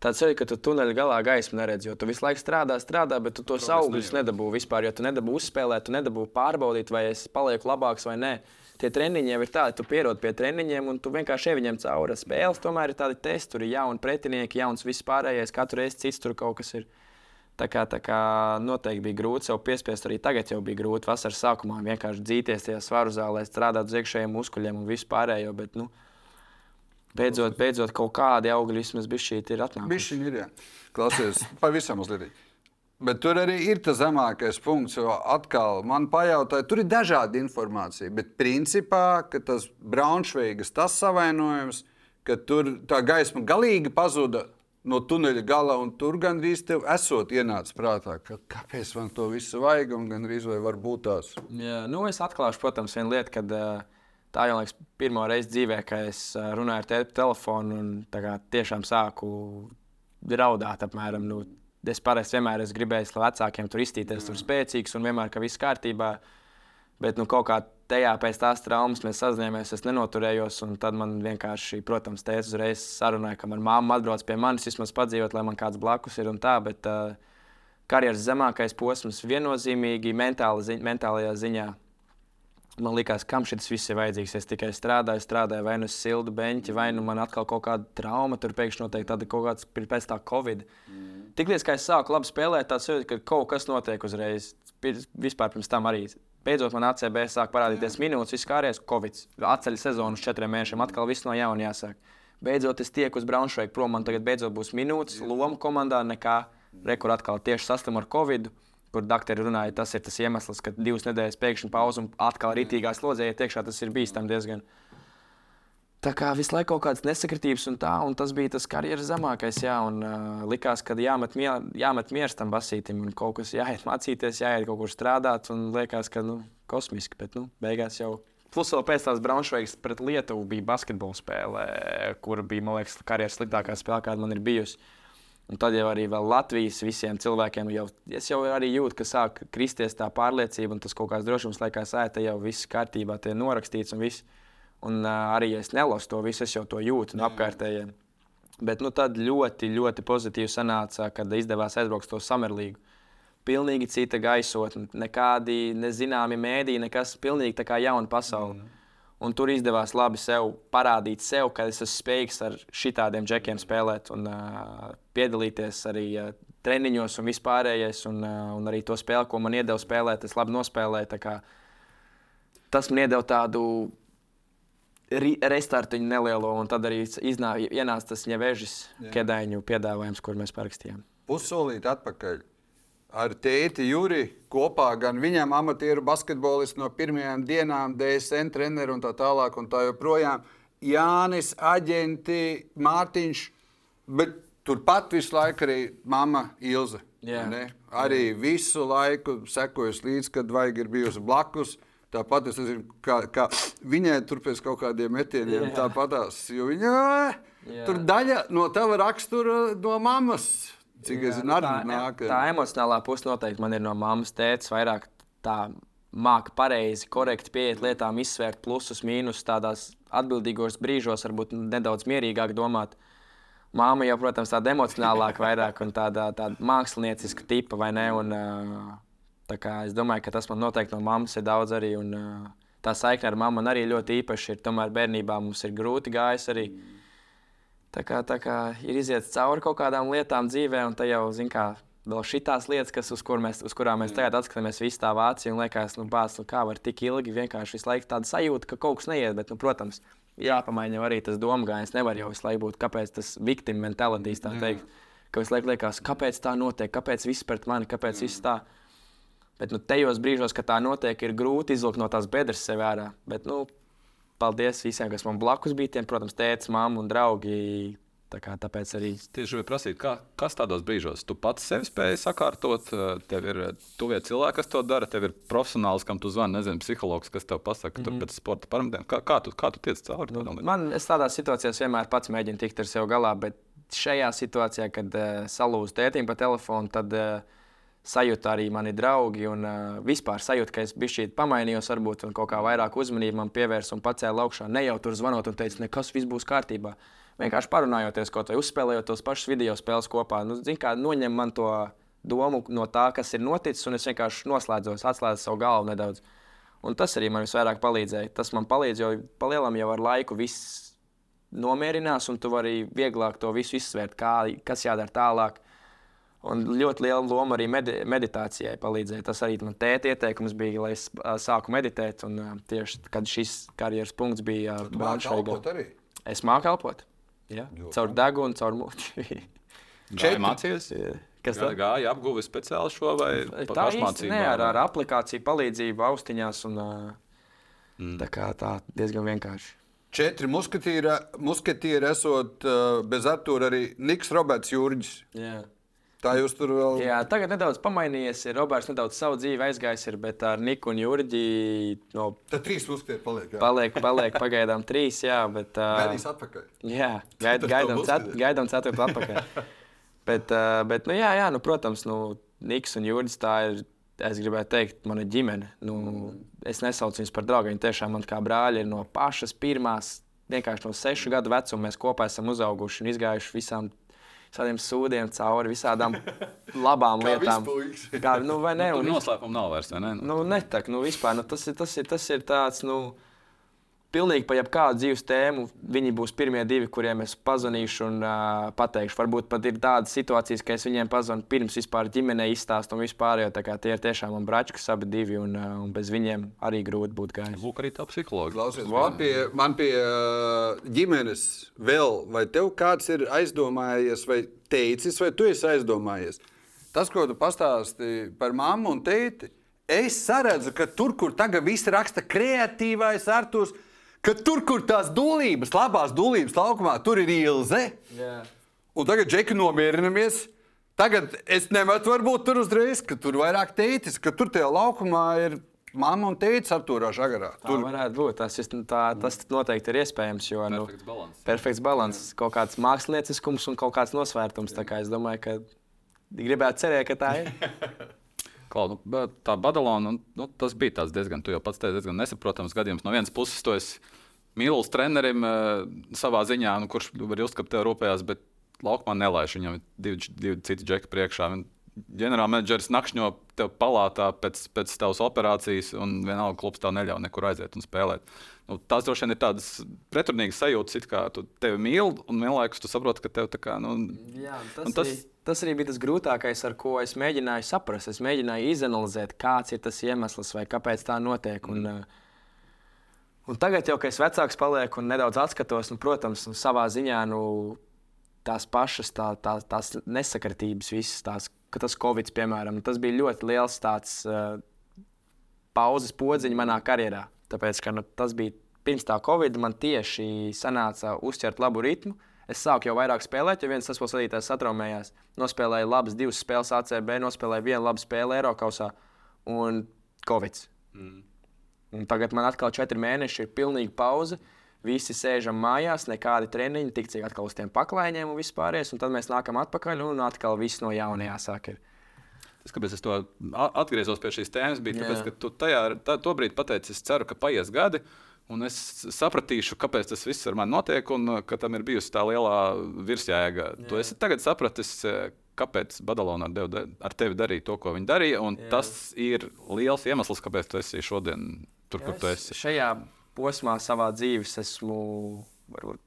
Tāds ir, ka tu tuneļa galā gaismu neredzi, jo tu visu laiku strādā, strādā, bet tu tos augļus nedabū vispār. Jo tu nedabū uzspēlēt, tu nedabū pārbaudīt, vai es palieku labāks vai nē. Tie treniņi jau ir tādi, tu pierod pie treniņiem, un tu vienkārši ej viņiem cauri. Spēles tomēr ir tādi testi, tur ir jauni pretinieki, jauns viss pārējais, katru reizi cits tur kaut kas ir. Tā kā, tā kā noteikti bija grūti sev piespiest, arī tagad jau bija grūti. Vasaras sākumā vienkārši dzīties tajā svaru zālē, strādāt uz iekšējiem muskuļiem un visu pārējo. Bet, nu, beidzot, beidzot kaut kādi augļi vismaz bija šī ir atnākuši. Bišķiņ ir, jā. Klausies, pavisam mazliet. Bet tur arī ir tas zemākais punkts, jo atkal man pajautāja, tur ir dažādi informācija. Bet principā, tas Braunšveigas tas savainojums, ka tur tā gaisma galīgi pazuda no tuneļa gala, un tur gandrīz tev esot ienācis prātā, ka kāpēc man to visu vajag, un gandrīz vai var būt tās. Jā, nu es atklāšu, protams, vienu lietu, kad tā jau liekas, pirmo reizi dzīvē, kad es runāju ar te telefonu un tiešām sāku raudāt. Apmēram, nu, es parasti vienmēr esmu gribējis, lai vecākiem tur iztīties, tur spēcīgs un vienmēr, ka viss kārtībā. Bet nu, kaut kā tajā pēc tās traumas mēs sazinājāmies, es nenoturējos. Tad man vienkārši, protams, teica, uzreiz sarunāja, ka manā mamma atbrauc pie manis, vismaz padzīvot, lai man kāds blakus ir un tā. Bet uh, karjeras zemākais posms viennozīmīgi mentāli, zi mentālajā ziņā. Man liekas, kam šis viss ir vajadzīgs. Es tikai strādāju, strādāju, vai nu uz siltu beņķi, vai nu man atkal kaut kāda trauma, tur pēkšņi notiek tāda kaut kāda pēc tā Covid. Mm. Tiklīdz es sāku labi spēlēt, tā sajūta, ka kaut kas notiek uzreiz. Vispār pirms tam arī Beidzot, man ACB sāk parādīties Jā. minūtes, viss kāries, Covid. Atceļ sezonu uz četriem mēnešiem, atkal viss no jauna jāsāk. Beidzot, es tieku uz Braunšveiku prom, man tagad beidzot būs minūtes, loma komandā, nekā rekur atkal tieši sastam ar Covid. Kur doktori runāja, tas ir tas iemesls, ka divas nedēļas pēkšņi pauze un atkal rītīgā slodzē iet iekšā. Tas ir bīstami diezgan. Tā kā visu laiku kaut kādas nesakritības un tā, un tas bija tas karjeras zemākais. Jā, un uh, likās, ka jāmet, mie, jāmet mieru tam basītam, un kaut kas jāiet mācīties, jāiet kaut kur strādāt, un liekas, ka nu, kosmiski, bet nu, beigās jau. Plus vēl pēc tās Braunšveigas pret Lietuvu bija basketbola spēle, kur bija, man liekas, karjeras sliktākā spēle, kāda man ir bijusi. Un tad jau arī Latvijas visiem cilvēkiem jau, jau arī jūt, ka sāk kristies tā pārliecība, un tas kaut kāds drošums liekas, ēta jau viss kārtībā, tie norakstīts un viss. Un uh, arī es nelasu to visu, es jau to jūtu no apkārtējiem. Bet nu, tad ļoti, ļoti pozitīvi sanāca, kad izdevās aizbraukt uz to samerlīgu. Pilnīgi cita gaisotne, nekādi nezināmi mēdīji, nekas pilnīgi tā kā jauna pasaule. Mm. Un tur izdevās labi sev parādīt, sev, ka es esmu spējīgs ar šādiem džekiem spēlēt un uh, piedalīties arī uh, treniņos un vispārējais. Un, uh, un arī to spēli, ko man iedeva spēlēt, es labi nospēlēju. Tas man iedeva tādu restartiņu nelielo, un tad arī iznā, ienāca tas ņevežas kedaiņu piedāvājums, kur mēs parakstījām. Pussolīt atpakaļ. Ar tēti Juri kopā gan viņam amatieru basketbolists no pirmajām dienām, DSN treneru un tā tālāk un tā joprojām. Jānis, aģenti, Mārtiņš, bet turpat visu laiku arī mamma Ilze. Arī visu laiku sekojas līdzi, kad vajag ir bijusi blakus. Uh, Tāpat es nezinu, kā, kā viņai tur pēc kaut kādiem metieniem yeah. tāpatās. Jo viņa yeah. tur daļa no tava rakstura no mammas. Cik es zinu, arī tā, nāk. Tā emocionālā puse noteikti man ir no mammas tēta. Vairāk tā māca pareizi, korekti pieiet lietām, izsvērt plusus, mīnusus, tādās atbildīgos brīžos, varbūt nedaudz mierīgāk domāt. Māma jau, protams, tāda emocionālāka, vairāk un tāda, tāda mākslinieciska tipa, vai ne? Un, uh, Es domāju, ka tas man noteikti no mammas ir daudz arī. Un, uh, tā saikne ar mammu arī ļoti īpaša ir. Tomēr bērnībā mums ir grūti gājis arī. Tā kā, tā kā ir iziet cauri kaut kādām lietām dzīvē, un tā jau, zin kā, vēl šīs lietas, kas, uz, kur mēs, uz kurām mēs tagad atskatāmies, visu tā Vācija, un liekas, nu, bāc, nu, kā var tik ilgi vienkārši visu laiku tāda sajūta, ka kaut kas neiet. Bet, nu, protams, jāpamaina arī tas domāšanas. Nevar jau visu laiku būt, kāpēc tas victim mentalitāte, tā teikt, ka visu laiku liekas, kāpēc tā notiek, kāpēc viss pret mani, kāpēc viss tā. Bet nu, tajos brīžos, kad tā notiek, ir grūti izvilkt no tās bedres sev ārā. Bet, nu, paldies visiem, kas man blakus bija. Tiem, protams, tēvs, mamma un draugi. Tā kā, tāpēc arī. Tieši gribēju prasīt, kā, kas tādos brīžos tu pats sevi spēj sakārtot. Tev ir tuvie cilvēki, kas to dara, tev ir profesionāls, kam tu zvani, nezinu, psihologs, kas tev pasaka, mm -hmm. tur pēc sporta parametriem. Kā, kā, tu, kā tu tiec cauri? Nu, man tādās situācijās vienmēr pats mēģinu tikt ar sevi galā, bet šajā situācijā, kad uh, salūzu tētim pa telefonu, tad uh, sajūta arī mani draugi. Un uh, vispār sajūta, ka es biju pamainījos, varbūt kaut kā vairāk uzmanību man pievērsu un pacēlu augšā. Ne jau tur zvanot un teicu, nekas viss būs kārtībā. Vienkārši parunājoties, kaut vai uzspēlējot tos pašus video spēles kopā. Nu, zin, kā, noņem man to domu no tā, kas ir noticis, un es vienkārši noslēdzos, atslēdzu savu galvu nedaudz. Un tas arī man visvairāk palīdzēja. Tas man palīdz, jo palielam jau ar laiku viss nomierinās, un tu vari vieglāk to visu izsvērt, kā, kas jādara tālāk. Un ļoti liela loma arī medi meditācijai palīdzēja. Tas arī man tēta ieteikums bija, lai es sāku meditēt. Un, tieši kad šis karjeras punkts bija Braunšveigā. Es māku elpot. Ja? Caur degunu, caur muti. Četri mācījās? Kas tā gāja? Apguva speciāli šo vai pašmācību? Nē, ar, ar aplikāciju palīdzību austiņās. Un, mm. Tā kā tā diezgan vienkārši. Četri musketieri, musketieri esot uh, bez Artūra arī Niks Roberts Jurģis. Yeah. Tā jūs tur vēl. Jā, tagad nedaudz pamainījies. Ir Roberts nedaudz savu dzīvi aizgājis, ir, bet ar Niku un Jurģi. No, Tad trīs uzskatiet, paliek. Jā. Paliek, paliek pagaidām trīs, jā. Bet, uh, Gaidīs atpakaļ. Jā, gaid, gaidām, cet, gaidām ceturtu atpakaļ. bet, uh, bet, nu, jā, jā, nu, protams, nu, Niks un Jurģis tā ir, es gribētu teikt, mana ģimene. Nu, es nesaucu viņus par draugiem. Viņi tiešām man kā brāļi ir no pašas pirmās, vienkārši no sešu gadu vecuma. Mēs kopā esam uzauguši un izgājuši visām tādiem sūdiem cauri visādām labām Kā lietām. Kā, nu, vai ne? Tur Un, noslēpuma nav vairs. vai ne? nu, netak, nu, vispār, nu, tas, ir, tas, ir, tas ir tāds. Nu, Pilnīgi par jebkādu dzīves tēmu. Viņi būs pirmie divi, kuriem es pazvanīšu un uh, pateikšu. Varbūt pat ir tādas situācijas, ka es viņiem pazvanu pirms vispār ģimenei izstāstu un vispār. Jo, tā kā tie ir tiešām man bračkas abi divi, un, uh, un bez viņiem arī grūti būt gājis. Lūk, arī tā psihologa. Klausies, man pie, man pie uh, ģimenes vēl, vai tev kāds ir aizdomājies, vai teicis, vai tu esi aizdomājies? Tas, ko tu pastāstīji par mammu un tēti, es saredzu, ka tur, kur tagad viss raksta kreatīvais Artūrs, ka tur, kur tās dūlības, labās dūlības laukumā, tur ir ilze. Yeah. Un tagad džeki nomierinamies. Tagad es nemetu varbūt tur uzreiz, ka tur vairāk teicis, ka tur tajā laukumā ir mamma un tētis apturā žagarā. Tā Tur varētu būt. Tas, ir- tā, tas noteikti ir iespējams. Jo, nu, Perfekts balanss. perfekts balans, kaut kāds mākslinieckums un kaut kāds nosvērtums. Tā kā Es domāju, ka gribētu cerēt, ka tā ir. Klau, nu, tā Badalona, nu, nu, tas bija tāds diezgan, tu jau pats teici, diezgan nesaprotams gadījums. No vienas puses, tu esi mīlestības trenerim uh, savā ziņā, nu, kurš var uzskatīt, ka tev rūpējās, bet laukumā nelaiž. Viņam ir divi, divi citi džeki priekšā. Ģenerālmenedžeris nakšņo tev palātā pēc, pēc tavas operācijas, un vienalga klubs tev neļauj nekur aiziet un spēlēt. Nu, tās droši vien ir tādas pretrunīgas sajūtas, it kā tu tevi mīli, un vienlaikus tu saproti, ka tev tā kā. Nu, Jā, tas- tas... Arī, tas arī bija tas grūtākais, ar ko es mēģināju saprast. Es mēģināju izanalizēt, kāds ir tas iemesls vai kāpēc tā notiek. Un, uh, un tagad, jau, kad es vecāks palieku un nedaudz atskatos, nu, protams, nu, savā ziņā nu, tās pašas tā, tā, tās nesakritības, visas tās, ka tas Covid, piemēram, tas bija ļoti liels tāds. Uh, pauzes podziņa manā karjerā. Tāpēc, ka nu, tas bija pirms tā Covid, man tieši sanāca uztvert labu ritmu. Es sāku jau vairāk spēlēt, jo viens tas pats vadītājs satraumējās. Nospēlēju labas divas spēles ACB, nospēlēju vienu labu spēli Eiropausā un Covid. Mm. Un tagad man atkal četri mēneši ir pilnīga pauze. Visi sēžam mājās, nekādi treniņi, tik cik atkal uz tiem paklājiem un. Un tad mēs nākam atpakaļ un atkal viss no jauna jāsāk. Ir. Tas, kāpēc es to atgriezos pie šīs tēmas, bija tas, ka tu tajā tā, tobrīd pateici, es ceru, ka paies gadi. Un es sapratīšu, kāpēc tas viss ar mani notiek, un uh, ka tam ir bijusi tā lielā virsjēga. Tu esi tagad sapratis, uh, kāpēc Badalona ar, da- ar tevi darīja to, ko viņi darīja. un Jā. Tas ir liels iemesls, kāpēc tu esi šodien tur, kur tu esi. Šajā posmā savā dzīves esmu, varbūt,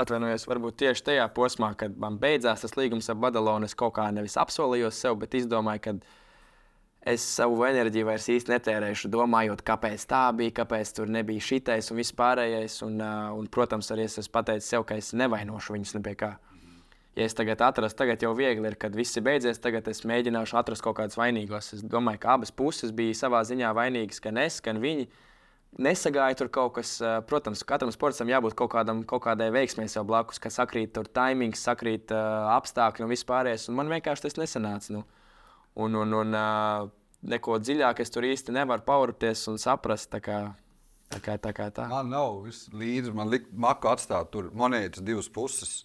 atvainojos, varbūt tieši tajā posmā, kad man beidzās tas līgums ar Badalonu. Es kaut kā nevis apsolījos sev, bet izdomāju, ka es savu enerģiju vairs īsti netērēšu, domājot, kāpēc tā bija, kāpēc tur nebija šitais un viss pārējais. Un, uh, un, protams, arī es esmu pateicis sev, ka es nevainošu viņus ne pie kā. Ja es tagad atrastu, tagad jau viegli ir, kad viss ir beidzies, tagad es mēģināšu atrast kaut kādus vainīgos. Es domāju, ka abas puses bija savā ziņā vainīgas, gan es, gan viņi. Nesagāja tur kaut kas, ā, protams, katram sportam jābūt kaut, kādam, kaut kādai veiksmēji sev blakus, kas sakrīt tur timings, sakrīt uh, apstākļi un vispārējais. Un man vienkārši tas nesanāca. Nu. Un, un, un uh, neko dziļāk es tur īsti nevaru paurpties un saprast. Tā kā tā. Kā, tā. Man nav līdzi. Man liekas, maka atstāt tur monētas divas puses.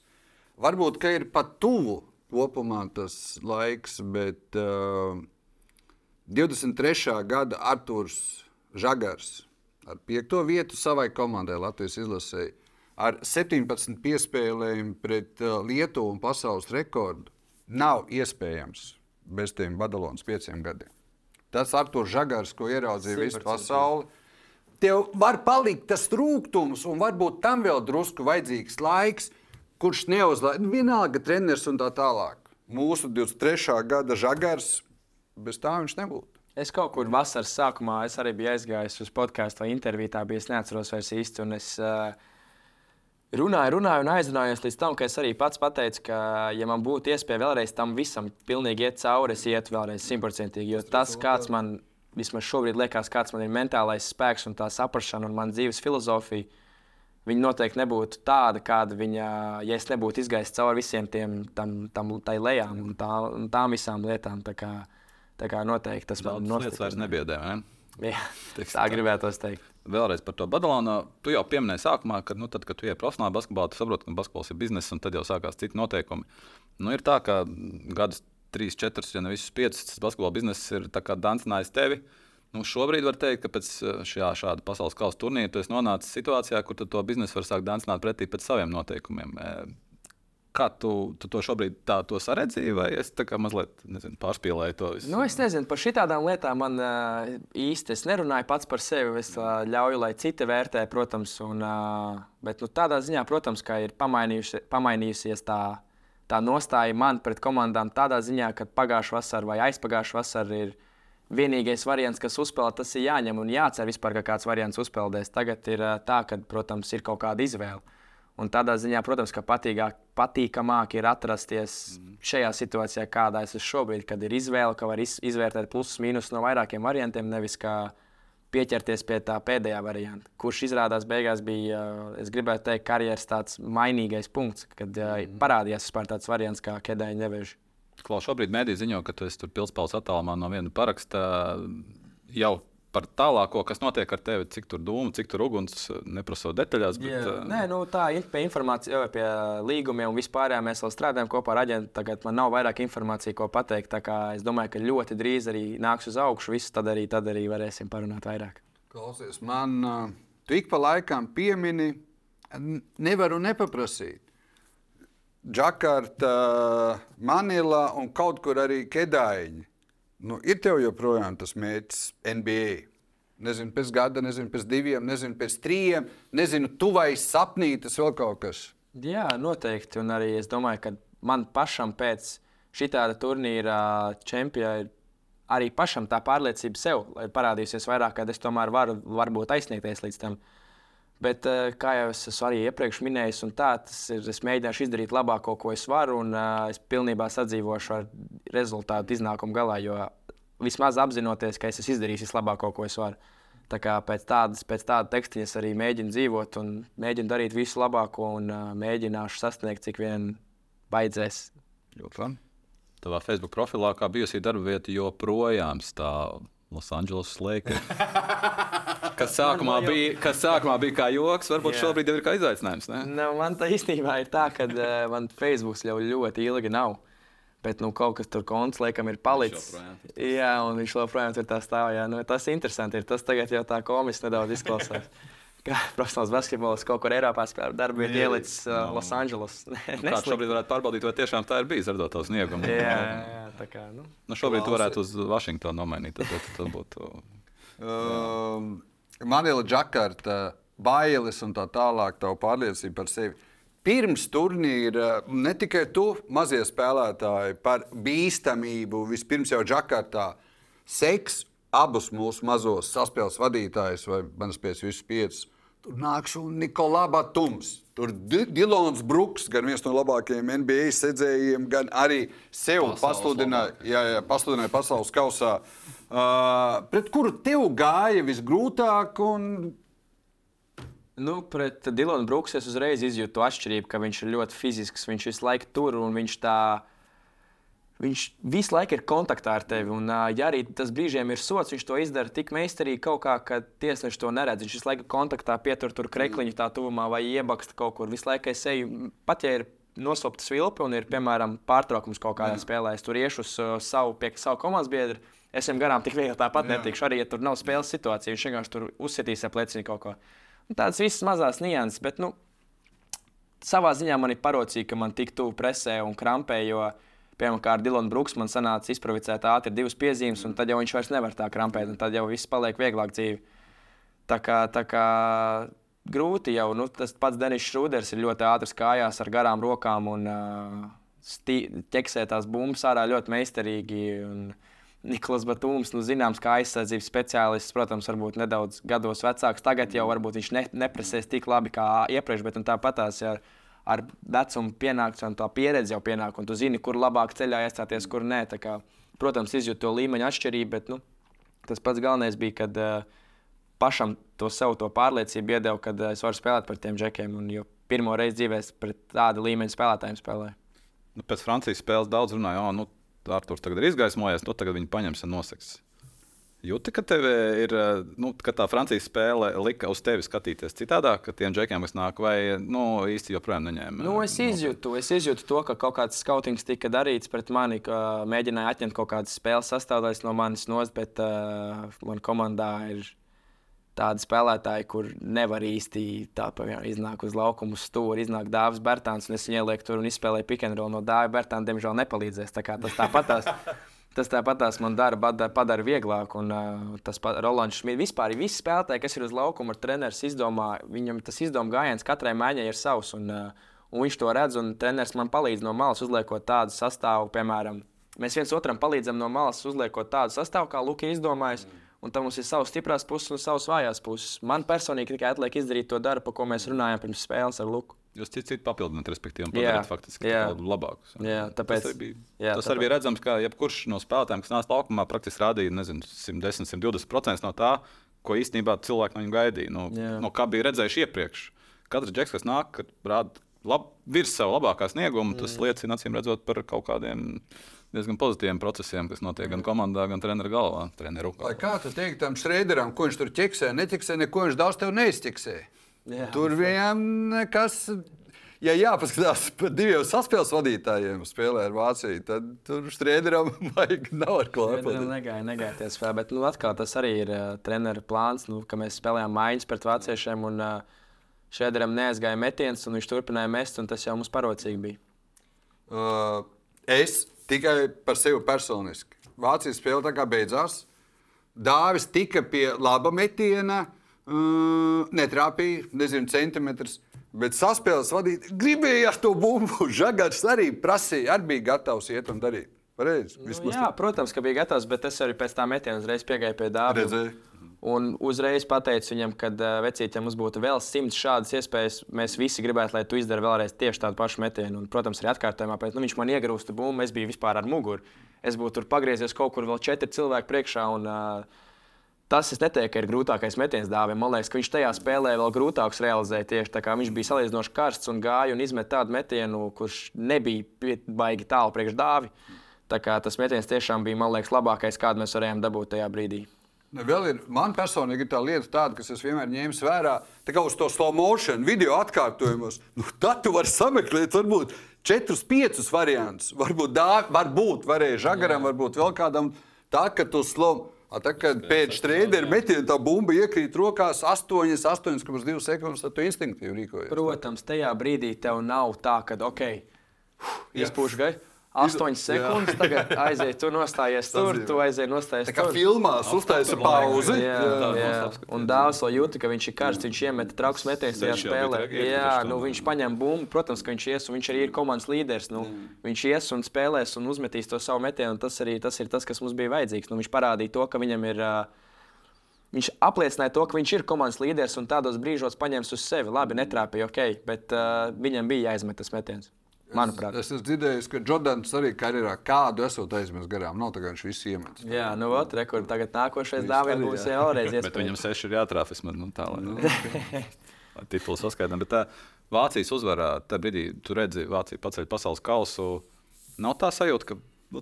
Varbūt, ka ir pat tuvu kopumā tas laiks, bet uh, 23. gada Arthurs Žagars ar 5. vietu savai komandai Latvijas izlasēji. Ar 17 piespēlējumu pret Lietuvu un pasaules rekordu nav iespējams bez tiem Badalonas pieciem gadiem. Tas Arthurs Žagars, ko ieraudzīja visu pasauli, tev var palikt tas trūkums, un varbūt tam vēl drusku vajadzīgs laiks, kurš neuzlaiž. Nu, vienalga, treneris un tā tālāk. Mūsu 23. gada žagars, bez tā viņš nebūtu. Es kaut kur vasaras sākumā es arī biju aizgājis uz podkāstu vai interviju. Tā bija. Es neatceros vairs īsti. Es uh, runāju, runāju un aizrunājos līdz tam, ka es arī pats pateicu, ka, ja man būtu iespēja vēlreiz tam visam pilnīgi iet cauri, es ietu vēlreiz simtprocentīgi. Jo tas, kāds man vismaz šobrīd liekas, kāds man ir mentālais spēks un tā saprāšana un man dzīves filozofija. Viņa noteikti nebūtu tāda, kāda viņa, ja es nebūtu izgājis cauri visiem tiem tam, tam tai lejām un, tā, un tām visām lietām. Tā kā, tā kā noteikti tas man Daudz lietas vairs nostiprina. nebiedē. Ne? Jā, tā tā. gribētos teikt. Vēlreiz par to Badalonu. Tu jau pieminēji sākumā, ka, nu, tad, kad tu ej profesionāli basketbolā, tu saproti, ka basketbols ir bizness, un tad jau sākās citi noteikumi. Nu, ir tā, ka gadus 3, 4, ja ne visus 5, tas basketbola bizness ir dancinājis tevi. Nu, šobrīd var teikt, ka pēc eh, šā, šāda pasaules kausa turnīra tu esi nonācis situācijā, kur tu to biznesu var sākt dancināt pretī pēc saviem noteikumiem. Kā tu, tu to šobrīd tā to saredzīji, vai es tā kā mazliet nezinu, pārspīlēju to visu? Nu, es nezinu, par šādām lietām man uh, īsti es nerunāju pats par sevi. Es uh, ļauju, lai citi vērtē, protams. Un, uh, bet nu, tādā ziņā, protams, ka ir pamainījusies tā, tā nostāja man pret komandām. Tādā ziņā, ka pagājušā vasarā vai aizpagājušā vasarā ir vienīgais variants, kas uzspēlē, tas ir jāņem un jācer vispār, ka kāds variants uzspēlēs. Tagad ir uh, tā, ka, protams, ir kaut kāda izvēle. Un tādā ziņā, protams, ka patīgāk, patīkamāk ir atrasties mm. šajā situācijā, kādā es esmu šobrīd, kad ir izvēle, ka var iz, izvērtēt plusus, mīnus no vairākiem variantiem, nevis kā pieķerties pie tā pēdējā varianta, kurš izrādās beigās bija, es gribētu teikt, karjeras tāds mainīgais punkts, kad mm. parādījās vispār tāds variants kā Kedēņa neveža. Klaus, šobrīd mēdī ziņo, ka tu esi tur pilspēles attālumā no viena paraksta jau par tālāko, kas notiek ar tevi, cik tur dūmu, cik tur uguns, neprasot detaļās. Bet, yeah. Nē, nu, tā ir pie informācijas, pie līgumiem un vispār mēs vēl strādājam kopā ar aģentu. Tagad man nav vairāk informācijas, ko pateikt. Es domāju, ka ļoti drīz arī nāks uz augšu. Viss tad arī, tad arī varēsim parunāt vairāk. Klausies, man uh, tik pa laikam piemini, nevaru nepaprasīt. Džakarta, Manila un kaut kur arī Kedāņi Nu, ir tev joprojām tas mērķis NBA. Nezinu, pēc gada, nezinu, pēc diviem, nezinu, pēc trījiem, nezinu, tuvais sapnī, tas vēl kaut kas. Jā, noteikti. Un arī es domāju, ka man pašam pēc šī tāda turnīra čempiona ir arī pašam tā pārliecība sev, lai parādīsies vairāk, kad es tomēr varu varbūt aizsniegties līdz tam. Bet, eh, kā jau es esmu arī iepriekš minējis, tā, ir, es mēģināšu izdarīt labāko, ko es varu, un uh, es pilnībā sadzīvošu ar rezultātu iznākumu galā, jo vismaz apzinoties, ka es esmu izdarījis vislabāko, ko es varu. Tā kā pēc tādas, pēc tāda teksta es arī mēģinu dzīvot un mēģinu darīt visu labāko un uh, mēģināšu sasniegt, cik vien baidzēs. Ļoti labi. Tavā Facebook profilā, kā bijusī darba vieta, joprojām stāv Losandželosas Lakers. kas, sākumā bija, kas sākumā bija kā joks, varbūt Jā. šobrīd ir kā izaicinājums. Ne? Nu, man tā īstenībā ir tā, ka uh, man Facebook jau ļoti ilgi nav. Bet nu, kaut kas tur konts laikam ir palicis. Jā, un viņš joprojām tur tā stāv. Jā. Nu, tas ir interesanti. Ir. Tas tagad jau tā komiski nedaudz izklausās. Kā profesionāls basketbols kaut kur Eiropā spēlē darbu, ir ielicis uh, no. Losandželos. Kā šobrīd varētu pārbaudīt, vai tiešām tā ir bijis ar doto sniegumu? jā, jā, tā kā. Nu. Nu, šobrīd tu varētu uz Vašingtonu nomainīt. Tad, tad, tad būtu. Um, Manila Džakarta, bailes un tā tālāk, tā pārliecība par sevi. Pirms turnīra ne tikai tu, mazie spēlētāji, par bīstamību, vispirms jau Džakartā, seks, abus mūsu mazos saspēles vadītājus, vai manas pēc visus piecus. Tur nākšu Nikolā Batums. Tur Dilons Brooks, gan viens no labākajiem NBA sedzējiem, gan arī sev pasludināja, jā, jā, pasludināja pasaules kausā. Uh, pret kuru tev gāja visgrūtāk? Un... Nu, pret Dilonu Brooksu es uzreiz izjūtu atšķirību, ka viņš ir ļoti fizisks, viņš visu laiku tur un viņš tā Viņš visu laiku ir kontaktā ar tevi. Un, ja arī tas brīžiem ir sots, viņš to izdara tik meistarīgi, kaut kā, ka tiesnesis to neredz. Viņš visu laiku kontaktā pietur tur krekliņu tā tuvumā vai iebaksta kaut kur. Visu laiku es eju, pat ja ir noslēpta svilpe un ir, piemēram, pārtraukums kaut kādā Jā. spēlē, es tur iešu uz uh, savu, pie savu komandas biedru. Es viņam garām tik viegli tāpat Jā. netikšu. Arī, ja tur nav spēles situācija, viņš vienkārši tur uzsitīs ap pleciņu kaut ko. Un tādas visas mazas nianses, bet, nu, savā ziņā man ir parocīgi, ka man tik tuvu presē un krampē, jo Piemēram, Dilonu Brooks man sanāca izprovocēt ātri divas piezīmes, un tad jau viņš vairs nevar tā krampēt, un tad jau viss paliek vieglāk dzīve. Tā kā, tā kā grūti jau, nu, tas pats Denis Šrūders ir ļoti ātrs kājās ar garām rokām un uh, ķeksē tās bumbas ārā ļoti meistarīgi. Un, Niklaus Batūms, nu, zināms, kā aizsardzības speciālists, protams, varbūt nedaudz gados vecāks. Tagad jau varbūt viņš ne, nepresēs tik labi kā iepriekš, bet tāpat tās jau. Ja, ar vecumu pienāks un tā pieredze jau pienāk, un tu zini, kur labāk ceļā iestāties, kur nē. Kā, protams, izjūt to līmeņa atšķirību, bet nu, tas pats galvenais bija, kad uh, pašam to savu to pārliecību iedeva, kad uh, es varu spēlēt par tiem džekiem. Un, jo pirmo reizi dzīvē pret tādu līmeņa spēlētājiem spēlēju. Nu, pēc Francijas spēles daudz runāja, nu, Arthurs tagad ir izgaismojies, nu tagad viņi paņems un noseks. Jūti, ka tev ir eh, nu, ka tā Francijas spēle lika uz tevi skatīties citādāk, ka tiem džekiem, kas nāk, vai nu, īsti joprojām neņēma? Nu, es, izjūtu, es izjūtu to, ka kaut kāds skautings tika darīts pret mani, ka mēģināja atņemt kaut kādas spēles sastāvdaļas no manis nost, bet uh, manā komandā ir tādi spēlētāji, kur nevar īsti tā piemēram, iznāk uz laukumu stūri, iznāk Dāvis Bērtāns, un es viņu ielieku tur un izspēlēju pikantrolu no Dāvija Bērtāna. Diemžēl nepalīdzēs. Tā tas tāpatās. Tas tāpat man dara, padara vieglāk. Un, uh, tas Rolands Šmits vispār ir visi spēlētāji, kas ir uz laukuma, ar treneris izdomā. Viņam tas izdevuma gājiens katrai maiņai ir savs. Un, uh, un viņš to redz, un treneris man palīdz no malas uzliekot tādu sastāvu, piemēram, mēs viens otram palīdzam no malas uzliekot tādu sastāvu, kā Luka ir izdomājis. Mm. Un tam mums ir savas stiprās puses un savas vājās puses. Man personīgi tikai atliek izdarīt to darbu, par ko mēs runājām pirms spēles ar Luku. Jūs citu citu papildināt, respektīvi, padarīt faktiski labākus. Jā, tāpēc, tas arī bija, jā, tas tāpēc. arī bija redzams, ka jebkurš no spēlētājiem, kas nāca laukumā, praktiski rādīja nezinu, 110, 120% no tā, ko īstenībā cilvēki no viņiem gaidīja. No, jā. no kā bija redzējuši iepriekš. Katrs džeks, kas nāk, rāda lab, virs savu labākā snieguma, tas liecina acīm redzot par kaut kādiem diezgan pozitīviem procesiem, kas notiek gan komandā, gan treneru galvā. Treneru. Lai kā tu teiktu tam Šrēderam, ko viņš tur ķeksē, neķeksē, neko viņš daudz tev neizķeksē. Jā, Tur viņam nekas. Ja jāpaskatās par diviem saspēles vadītājiem, spēlē ar Vāciju, tad tur strēderam vajag nav ar ko lepoties. Negāja, negāja tie spēlē, bet nu, atkal tas arī ir uh, treneru plāns, nu, ka mēs spēlējām maiņas pret vāciešiem un uh, šēderam neaizgāja metiens un viņš turpināja mest, un tas jau mums parocīgi bija. Uh, es tikai par sevi personiski. Vācijas spēle tā kā beidzās. Dāvis tika pie laba metiena. Mm, netrāpīja, nezinu, centimetrus. Bet saspēles vadīt, gribējās to bumbu. Žagars arī prasīja, arī bija gatavs iet un darīt. Pareiz, nu, jā, protams, ka bija gatavs, bet es arī pēc tam metiena uzreiz piegāju pie dāvana. Un uzreiz pateicu viņam, ka uh, vecīt, ja mums būtu vēl simts šādas iespējas, mēs visi gribētu, lai tu izdari vēlreiz tieši tādu pašu metienu. Un, protams, arī atkārtojumā pēc nu, viņš man iegrūsta bumbu, es biju vispār ar muguru. Es būtu tur pagriezies kaut kur vēl četri cilvēki priekšā. Un, uh, Tas es neteiktu, ka ir grūtākais metiens dāvim. Man liekas, ka viņš tajā spēlē vēl grūtāks realizēt. Tieši tā kā viņš bija salīdzinoši karsts un gāja un izmet tādu metienu, kurš nebija baigi tālu priekš dāvi. Tā kā tas metiens tiešām bija, man liekas, labākais, kādu mēs varējām dabūt tajā brīdī. Vēl ir, man personīgi ir tā lieta, tāda, kas es vienmēr ņēmu vērā, tā kā uz to slow motion, video atkārtojumos. Nu, tad tu vari sameklēt, varbūt četrus, piecus variantus. Varbūt, dā, varbūt varēja žagaram, Jā. varbūt vēl kādam. Tā, ka tu slow Tā, kad pēc trījuma metiena tā bumba iekrīt rokās 8, 8,2 sekundes, tad tu instinktīvi rīkojies. Protams, tajā brīdī tev nav tā, ka ok, izpūš gaisu. 8 sekundes, tagad aiziet, tu nostājies tur, tu aiziet, nostājies tur. Tā kā filmās uztaisa pauzi. Jā, jā, jā. Un dāvs vēl jūta, ka viņš ir karsts, viņš iemet trauks metienus tajā spēlē. Jā, nu viņš paņem bumbu, protams, ka viņš ies, un viņš arī ir komandas līderis. Nu, viņš ies un spēlēs un uzmetīs to savu metienu, un tas arī tas ir tas, kas mums bija vajadzīgs. Nu, viņš parādīja to, ka viņam ir. Viņš apliecināja to, ka viņš ir komandas līderis un tādos brīžos paņems uz sevi. Labi, netrāpīja, ok, bet uh, viņam bija jāizmet tas metiens. Manuprāt. Es, es esmu dzirdējis, ka Jordans arī karjerā kādu esot aizmirsis garām. Nav tā, ka viņš visu iemet. Jā, nu, ot, rekur, tagad nākošais dāvana būs vēlreiz iespējams. Bet viņam seši ir jātrāf vismaz nu, tā, lai, nu, titulu saskaitām. Bet tā Vācijas uzvarā, tajā brīdī, tu redzi, Vācija paceļ pasaules kausu. Nav tā sajūta, ka nu,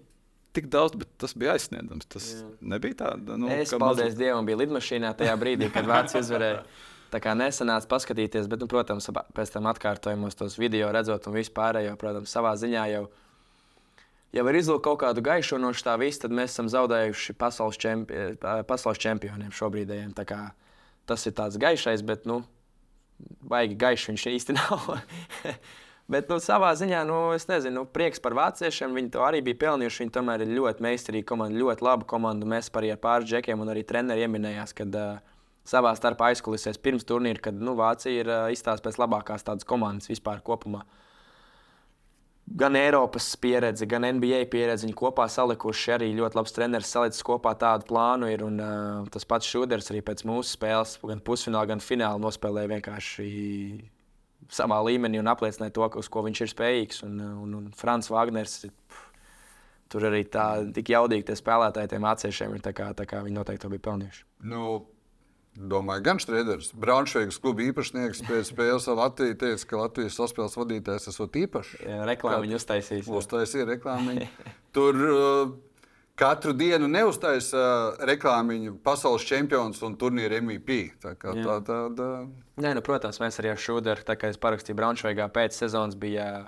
tik daudz, bet tas bija aizsniedzams. Tas Jā. nebija tā. Nu, es paldies maz... Dievam, biju lidmašīnā tajā brīdī, kad Vācija uzvarēja. Tā kā nesanāca paskatīties, bet, nu, protams, pēc tam atkārtojumos tos video redzot un vispārējo, protams, savā ziņā jau, ja var izlūkt kaut kādu gaišu no tā visa, tad mēs esam zaudējuši pasaules, čempi pasaules čempioniem šobrīd. Tas ir tāds gaišais, bet, nu, baigi gaišs viņš īsti nav. Bet nu, savā ziņā, nu, es nezinu, nu, prieks par vāciešiem. Viņi to arī bija pelnījuši. Viņi tomēr ir ļoti meistarīgi komanda, ļoti laba komanda. Mēs par pāris džekiem un arī treneriem ieminējās, kad uh, savā starpā aizkulisēs pirms turnīra, kad nu, Vācija ir izstāsta pēc labākās tādas komandas vispār kopumā. Gan Eiropas pieredze, gan NBA pieredze. Viņi kopā salikuši arī ļoti labs treneris, salicis kopā tādu plānu. Ir, un, uh, tas pats Šuders arī pēc mūsu spēles, gan pusfinālā, gan finālā nospēlēja vienkārši savā līmenī un apliecināja to, uz ko viņš ir spējīgs. Un, un, un Frans Wagners. Pff, Tur arī tā tik jaudīgi tie spēlētāji, tiem atsevišķiem ir tā kā, tā kā viņi noteikti to bija pelnījuši. Nu, Domāju, gan Strēders, Braunšveigas kluba īpašnieks pēc spēles Latvijā teica, ka Latvijas saspēles vadītājs esot īpašs. Reklāmu viņa uztaisīs. Uztaisīja reklāmu. Tur uh, katru dienu neuztaisa uh, reklāmiņu pasaules čempions un turnīra MVP. Tā kā Jā. tā, tā, tā. Nē, nu, protams, mēs arī ar Šrūderu, tā kā es parakstīju Braunšveigā pēc sezonas, bija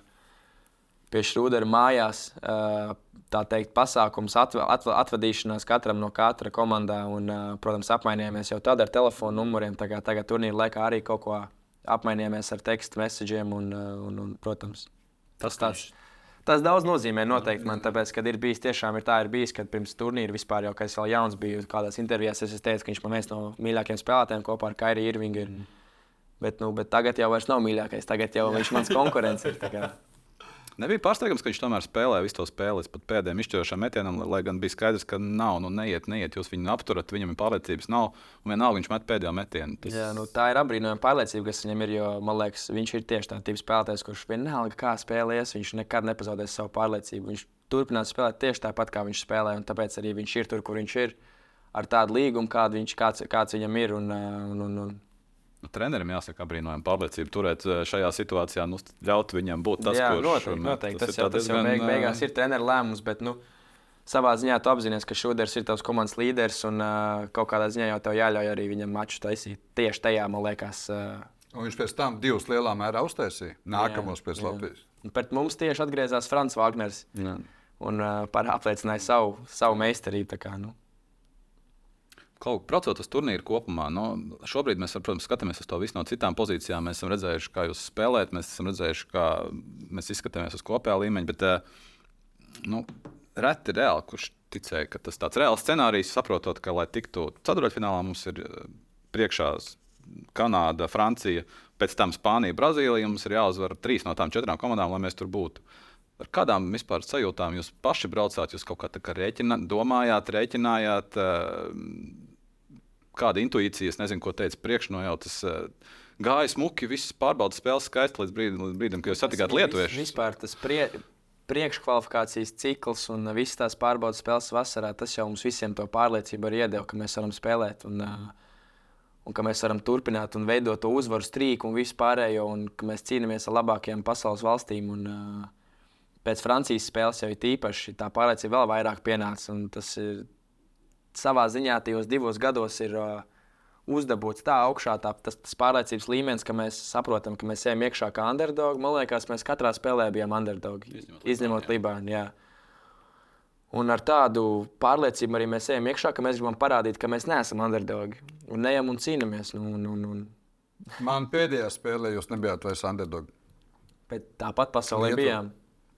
pie Šrūdera mājās. ā, Tā teikt, pasākums, atv atv atvadīšanās katram no katra komandā. Un, protams, apmainījāmies jau tad ar telefonu numuriem. Tagad turnīra laikā arī kaut ko apmainījāmies ar tekstu messageiem. Un, un, un, protams, tas tāds. Tas daudz nozīmē noteikti man, tāpēc, kad ir bijis tiešām ir tā, ir bijis, kad pirms turnīra vispār jau, kad es vēl jauns biju, kādās intervijās es teicu, ka viņš man viens no mīļākajiem spēlētājiem kopā ar Kairiju Irvingu ir. Mm. Bet, nu, bet tagad jau vairs nav mīļākais. Tagad jau viņš ir mans konkurents. Nebija pārsteigums, ka viņš tomēr spēlē visu to spēli līdz pēdējiem izšķirošiem metienam, lai gan bija skaidrs, ka nav, nu neiet, neiet, jūs viņu apturat, viņam ir pārliecības, nav, un vienalga viņš met pēdējo metienu. Tas... Jā, nu, tā ir apbrīnojama pārliecība, kas viņam ir. Jo, man liekas, viņš ir tieši tāds spēlētājs, kurš vienalga kā spēlēs, viņš nekad nepazaudēs savu pārliecību. Viņš turpinās spēlēt tieši tāpat, kā viņš spēlē, un tāpēc arī viņš ir tur, kur viņš ir. Ar tādu līgumu, kādu viņš, kāds, kāds viņam ir. Un, un, un, un, Nu, trenerim jāsaka, apbrīnojama pārliecība turēt eh, šajā situācijā, nu, ļaut viņam būt tas, jā, kurš noteikti, met. noteikti. Tas, tas, jau, tas jau diezgan, beig, beigās eh, ir treneru lēmums, bet nu, savā ziņā tu apzinājies, ka Šuders ir tavs komandas līderis un uh, kaut kādā ziņā jau tev jāļauj arī viņam maču taisīt. Tieši tajā, man liekas, uh, Un viņš pēc tam divus lielā mērā uztaisīja. Nākamos pēc jā. Latvijas. Pret mums tieši atgriezās Frans Wagners Jā. un uh, par- apliecināja savu, savu meistarību. Kā, nu. Kaut procot uz turnīru kopumā, nu, šobrīd mēs, protams, skatāmies uz to visu no citām pozīcijām. Mēs esam redzējuši, kā jūs spēlējat, mēs esam redzējuši, kā mēs izskatāmies uz kopējā līmeņa. Bet, eh, nu, reti reāli, kurš ticēja, ka tas tāds reāls scenārijs, saprotot, ka, lai tiktu ceturdaļfinālā, mums ir eh, priekšā Kanāda, Francija, pēc tam Spānija, Brazīlija. Mums ir jāuzvar trīs no tām četrām komandām, lai mēs tur būtu. Ar kādām vispār sajūtām jūs paši braucāt? Jūs kaut kā tā kā rēķina, domājāt, rēķinājāt, eh, kāda intuīcija, es nezinu, ko teica priekšnojautas. eh, Gāja smuki, visas pārbaudas spēles skaisti līdz brīdim, līdz brīdim kad jūs satikāt lietuviešus. Vispār tas prie, priekškvalifikācijas cikls un visas tās pārbaudas spēles vasarā, tas jau mums visiem to pārliecību arī iedeva, ka mēs varam spēlēt. Un, Un ka mēs varam turpināt un veidot to uzvaru strīku un visu pārējo, un ka mēs cīnāmies ar labākajām pasaules valstīm. Un, uh, pēc Francijas spēles jau ir īpaši tā pārliecība vēl vairāk pienāca. Tas ir savā ziņā tajos divos gados ir uh, uzdabūts tā augšā, tā, tas, tas pārliecības līmenis, ka mēs saprotam, ka mēs ejam iekšā kā underdog. Man liekas, mēs katrā spēlē bijām underdog, Izņemot izņemot Libānu. jā. Un ar tādu pārliecību arī mēs ejam iekšā, ka mēs gribam parādīt, ka mēs neesam underdogi. Un ejam un cīnāmies. Nu, un, un, un. Man pēdējā spēlē jūs nebijāt vairs underdog. Bet tāpat pasaulē Lietuva. bijām.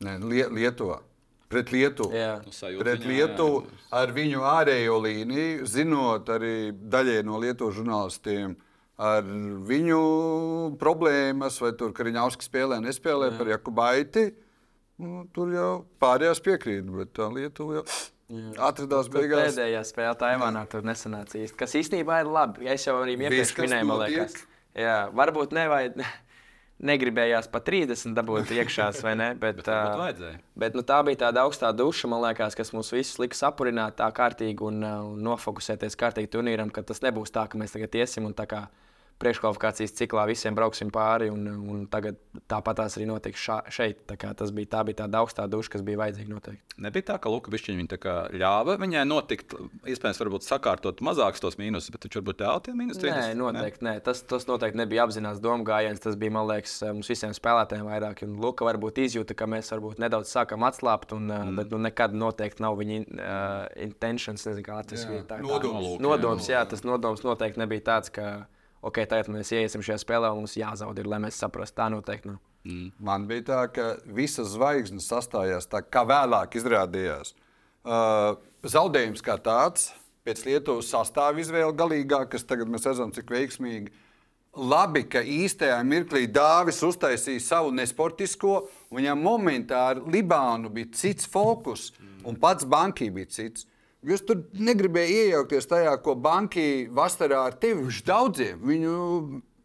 Nē, Lie Lietuvā. Pret Lietuvu. Jā. Nu, Pret Lietuvu jā. ar viņu ārējo līniju, zinot arī daļai no Lietuvas žurnālistiem, ar viņu problēmas, vai tur Kriņāvski spēlē, nespēlē par Jakubaiti. Nu, tur jau pārējās piekrīt, bet tā Lietuva jau atradās Tur beigās. Pēdējā spēlē Taivānā tur nesanāca īsti. Kas īstenībā ir labi. Ja es jau arī iepriekš minēju, man liekas, jā, varbūt nevajag. Negribējās pat 30 dabūt iekšā, vai ne? Bet, Bet ā, vajadzēja. bet nu, tā bija tāda augstā duša, man liekas, kas mums visus lika sapurināt tā kārtīgi un, un nofokusēties kārtīgi turnīram, ka tas nebūs tā, ka mēs tagad iesim un tā kā priekškvalifikācijas ciklā visiem brauksim pāri. Un, un tagad tāpat tās arī notiks šā, šeit. Tā, kā tas bija, tā bija tāda augstā duša, kas bija vajadzīga noteikti. Nebija tā, ka Luka viņa ļāva viņai notikt, iespējams, varbūt sakārtot mazākus tos mīnusus, bet taču varbūt ļāva tie mīnus. Nē, noteikti. Nē. Tas, tas noteikti nebija apzināts domu gājiens. Tas bija, man liekas, mums visiem spēlētājiem vairāk. Un Luka varbūt izjūta, ka mēs varbūt nedaudz sākam atslābt, un, mm. bet nu, nekad noteikti nav viņa uh, intentions, nezinu, kā tas Jā, bija. Tā, nodoms. tā, nodoms, jā, tas nodoms noteikti nebija tāds, ka, ok, tagad mēs iesim šajā spēlē, un mums jāzaud, ir, lai mēs saprastu. Tā noteikti nav. Man bija tā, ka visas zvaigznes sastājās tā, kā vēlāk izrādījās. Uh, zaudējums kā tāds, pēc Lietuvas sastāvā izvēle galīgā, kas tagad mēs redzam, cik veiksmīgi. Labi, ka īstajā mirklī Dāvis uztaisīja savu nesportisko, un viņam momentā ar Libānu bija cits fokus, un pats bankī bija cits. Jūs tur negribējāt iejaukties tajā, ko banki vasarā ar tevi uz daudziem. Viņu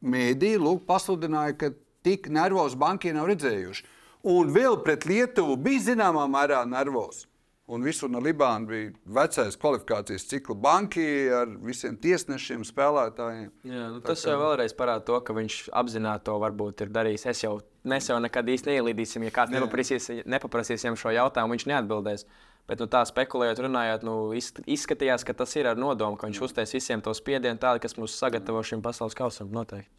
mēdī lūk, pasludināja, ka tik nervos banki nav redzējuši. Un vēl pret Lietuvu bija zināmā mērā nervos. Un visur no Libāna bija vecais kvalifikācijas cikla banki ar visiem tiesnešiem, spēlētājiem. Jā, nu, tas jau vēlreiz parāda to, ka viņš apzināti to varbūt ir darījis. Es jau, mēs jau nekad īsti neielīdīsim, ja kāds nepaprasīs, nepaprasīs viņam šo jautājumu, viņš neatbildēs. Bet nu, tā spekulējot, runājot, nu, izskatījās, ka tas ir ar nodomu, ka viņš uztais visiem to spiedienu, tādu, kas mūs sagatavo šim pasaules kausam. Noteikti.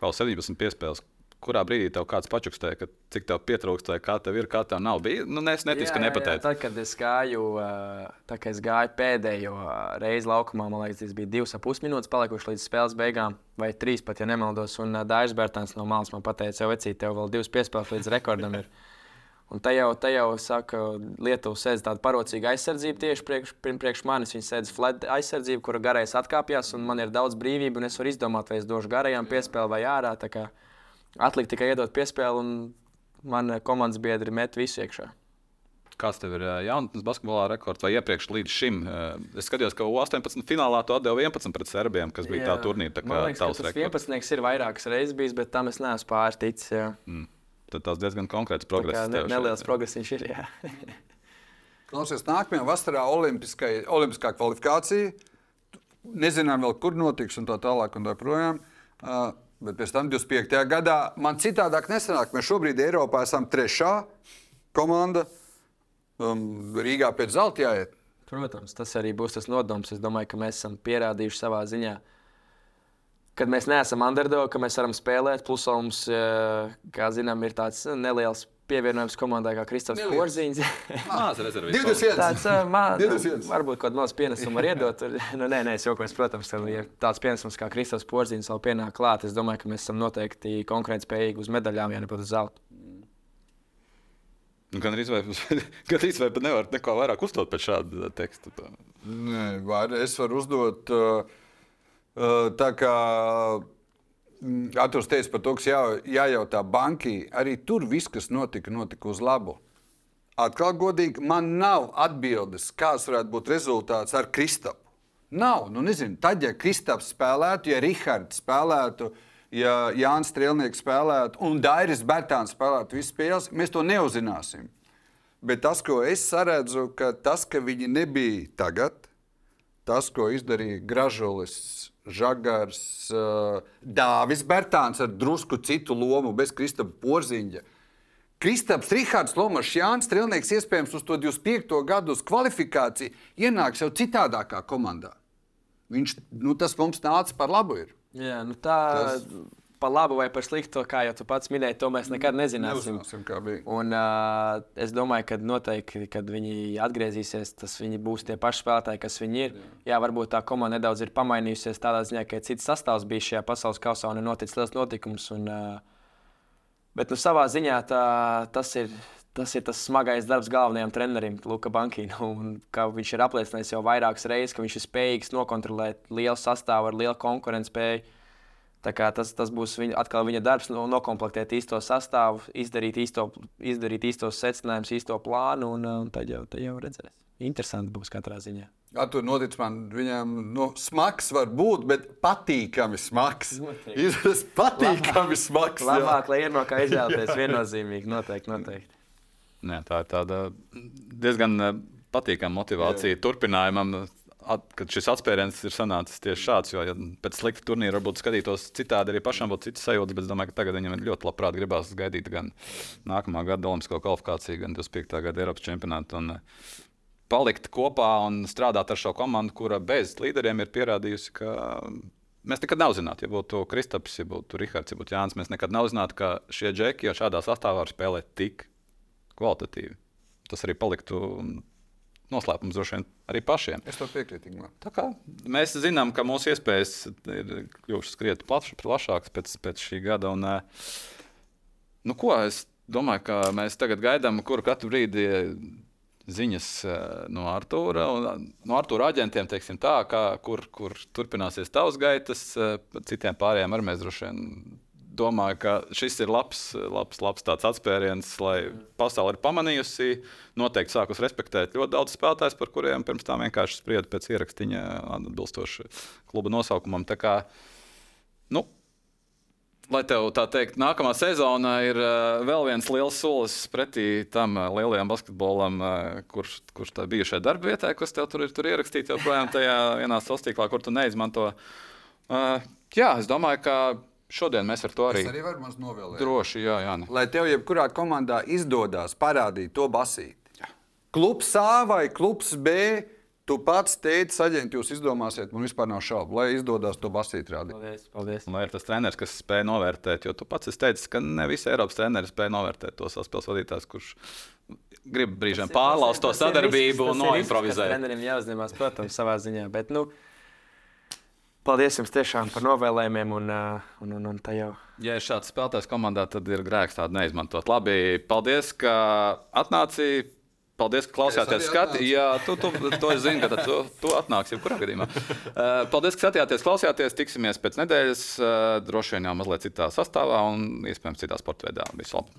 Klaus, 17 piespēles kurā brīdī tev kāds pačukstēja, ka cik tev pietrūkst, vai kā tev ir, kā tev nav. Bija, nu, es neticu, ka nepateicu. Tad, kad es gāju, tā, kad es gāju pēdējo reizi laukumā, man liekas, tas bija divas ap pus minūtes palikuši līdz spēles beigām, vai trīs pat, ja nemaldos. Un Dārzs Bērtāns no malas man teica, jau vecīt, tev vēl divas piespēles līdz rekordam. Ir. Un te jau, te jau saka, Lietuva sēž tāda parocīga aizsardzība tieši priekš, priekš manis. Viņa sēž flat aizsardzība, kura garais atkāpjas, un man ir daudz brīvību, un es varu izdomāt, vai es došu garajām piespēli vai ārā. Atlikt tikai iedot piespēli, un man komandas biedri met visu iekšā. Kāds tev ir jaunatnes basketbolā rekords vai iepriekš līdz šim? Es skatījos, ka U18 finālā tu atdevi 11 pret serbiem, kas bija Jā. tā turnīra. Tā man liekas, ka tas 11 ir vairākas reizes bijis, bet tam es neesmu pārticis. Mm. Tad tas diezgan konkrēts progress. Ne, neliels progress viņš ir. Klausies, nākamajā vasarā olimpiskā kvalifikācija. Nezinām vēl, kur notiks un tā tālāk un tā projām. Uh, Bet pēc tam 25. gadā man citādāk nesanāk. Mēs šobrīd Eiropā esam trešā komanda. Um, Rīgā pēc zelta jāiet. Protams, tas arī būs tas nodoms. Es domāju, ka mēs esam pierādījuši savā ziņā, ka mēs neesam underdog, ka mēs varam spēlēt. Plus mums, eh, kā zinām, ir tāds neliels pievienojums komandai kā Kristofers Porziņš. tāds uh, varbūt kaut kāds pienesums var iedot. nu, nē, nē, es jokoju, protams, ka ja tāds pienesums kā Kristofers Porziņš vēl pienāk klāt. Es domāju, ka mēs esam noteikti konkurētspējīgi uz medaļām, ja ne pat uz zelta. Nu, gan arī vai pat nevar neko vairāk uzdot pēc šāda teksta. Nē, var, es varu uzdot uh, tā kā Aturs teica par to, kas jā, jājautā bankai. Arī tur viss, kas notika, notika uz labu. Atkal godīgi, man nav atbildes, kāds varētu būt rezultāts ar Kristapu. Nav. Nu, nezinu, tad, ja Kristaps spēlētu, ja Rihards spēlētu, ja Jānis Strēlnieks spēlētu un Dairis Bērtāns spēlētu visas spēles, mēs to neuzzināsim. Bet tas, ko es redzu, ka tas, ka viņi nebija tagad, tas, ko izdarīja Gražulis Žagars, uh, Dāvis Bērtāns ar drusku citu lomu, bez Kristapa Porziņa. Kristaps Rihards Lomačs, Jānis Strelnieks, iespējams, uz to 25. gadu uz kvalifikāciju ienāks jau citādākā komandā. Viņš, nu, tas mums nāca par labu. Ir. Jā, nu tā, tas par labu vai par sliktu, kā jau tu pats minēji, to mēs nekad nezināsim. nezināsim un, uh, es domāju, ka noteikti, kad viņi atgriezīsies, tas viņi būs tie paši spēlētāji, kas viņi ir. Jā, Jā varbūt tā komanda nedaudz ir pamainījusies tādā ziņā, ka cits sastāvs bija šajā pasaules kausā un ir noticis liels notikums. Un, uh, bet nu, savā ziņā tā, tas ir. Tas ir tas smagais darbs galvenajam trenerim, Luka Bankīnam. Viņš ir apliecinājis jau vairākas reizes, ka viņš ir spējīgs nokontrolēt lielu sastāvu ar lielu konkurētspēju Tas, tas būs viņa, atkal viņa darbs, no, noklāpēt īsto sastāvu, izdarīt, īsto, izdarīt īstos secinājumus, īsto plānu, un, un tad, jau, tad jau redzēs. Interesanti būs katrā ziņā. Jā, tur notic man, viņam nu, smags var būt, bet patīkami smags. Izrādās patīkami Labāk, smags. Labāk, lai ir no kā izvēlēties, viennozīmīgi, noteikti. noteikti. Nē, tā ir tāda diezgan eh, patīkama motivācija Jā. turpinājumam at, kad šis atspēriens ir sanācis tieši šāds. Jo ja pēc slikta turnīra varbūt skatītos citādi, arī pašam būtu citas sajūtas, bet es domāju, ka tagad viņam ir ļoti labprāt gribās gaidīt gan nākamā gada Olimpisko kvalifikāciju, gan 25. gada Eiropas čempionātu. Un, eh, Palikt kopā un strādāt ar šo komandu, kura bez līderiem ir pierādījusi, ka mēs nekad neuzzinātu, ja būtu Kristaps, ja būtu Rihards, ja būtu Jānis. Mēs nekad neuzzinātu, ka šie džeki jau šādā sastāvā var spēlēt tik kvalitatīvi. Tas arī paliktu noslēpums droši vien arī pašiem. Es to piekrītu. Mēs zinām, ka mūsu iespējas ir kļuvušas krietni plaš, plašākas pēc, pēc šī gada. Un, eh, nu, ko, es domāju, ka mēs tagad gaidām, kur katru brīdi ziņas eh, no Artūra un no Artūra aģentiem, teiksim, tā, kā, kur, kur turpināsies tavs gaitas, eh, citiem pārējiem arī mēs droši vien domāju, ka šis ir labs, labs, labs tāds atspēriens, lai pasaule ir pamanījusi. Noteikti sākus respektēt ļoti daudz spēlētājus, par kuriem pirms tam vienkārši sprieda pēc ierakstiņa atbilstoši kluba nosaukumam. Tā kā, nu, lai tev tā teikt, nākamā sezona ir uh, vēl viens liels solis pretī tam uh, lielajam basketbolam, uh, kurš, kurš tā bijušajā darba vietā, kas tev tur ir tur ierakstīts joprojām tajā vienā sastīklā, kur tu neizmanto. Jā, es domāju, ka Šodien mēs ar to arī, arī varam novēlēt. Droši, jā, jā. Ne. Lai tev jebkurā komandā izdodas parādīt to basīti. Klubs A vai klubs B. Tu pats teici, aģenti, jūs izdomāsiet, man vispār nav šaubu, lai izdodas to basīt rādīt. Paldies, paldies. Lai ir tas treneris, kas spēj novērtēt, jo tu pats esi teicis, ka ne visi Eiropas treneri spēj novērtēt to savus spēles vadītājus, kurš grib brīžiem pārlauzt to sadarbību un tas ir risks, kas noimprovizēt. Treneriem jāuzņemās, protams, savā ziņā. Bet, nu, paldies jums tiešām par novēlējumiem. Un, uh, un, un, un tā jau Ja ir šāds spēlētājs komandā, tad ir grēks tādu neizmantot. Labi, paldies, ka atnāci. Paldies, ka klausījāties. Skati, jā, tu, tu, to es zinu, ka tu, tu atnāksi jebkurā gadījumā. Uh, paldies, ka skatījāties, klausījāties. Tiksimies pēc nedēļas, uh, droši vien jau mazliet citā sastāvā un iespējams citā sporta veidā. Visu labu!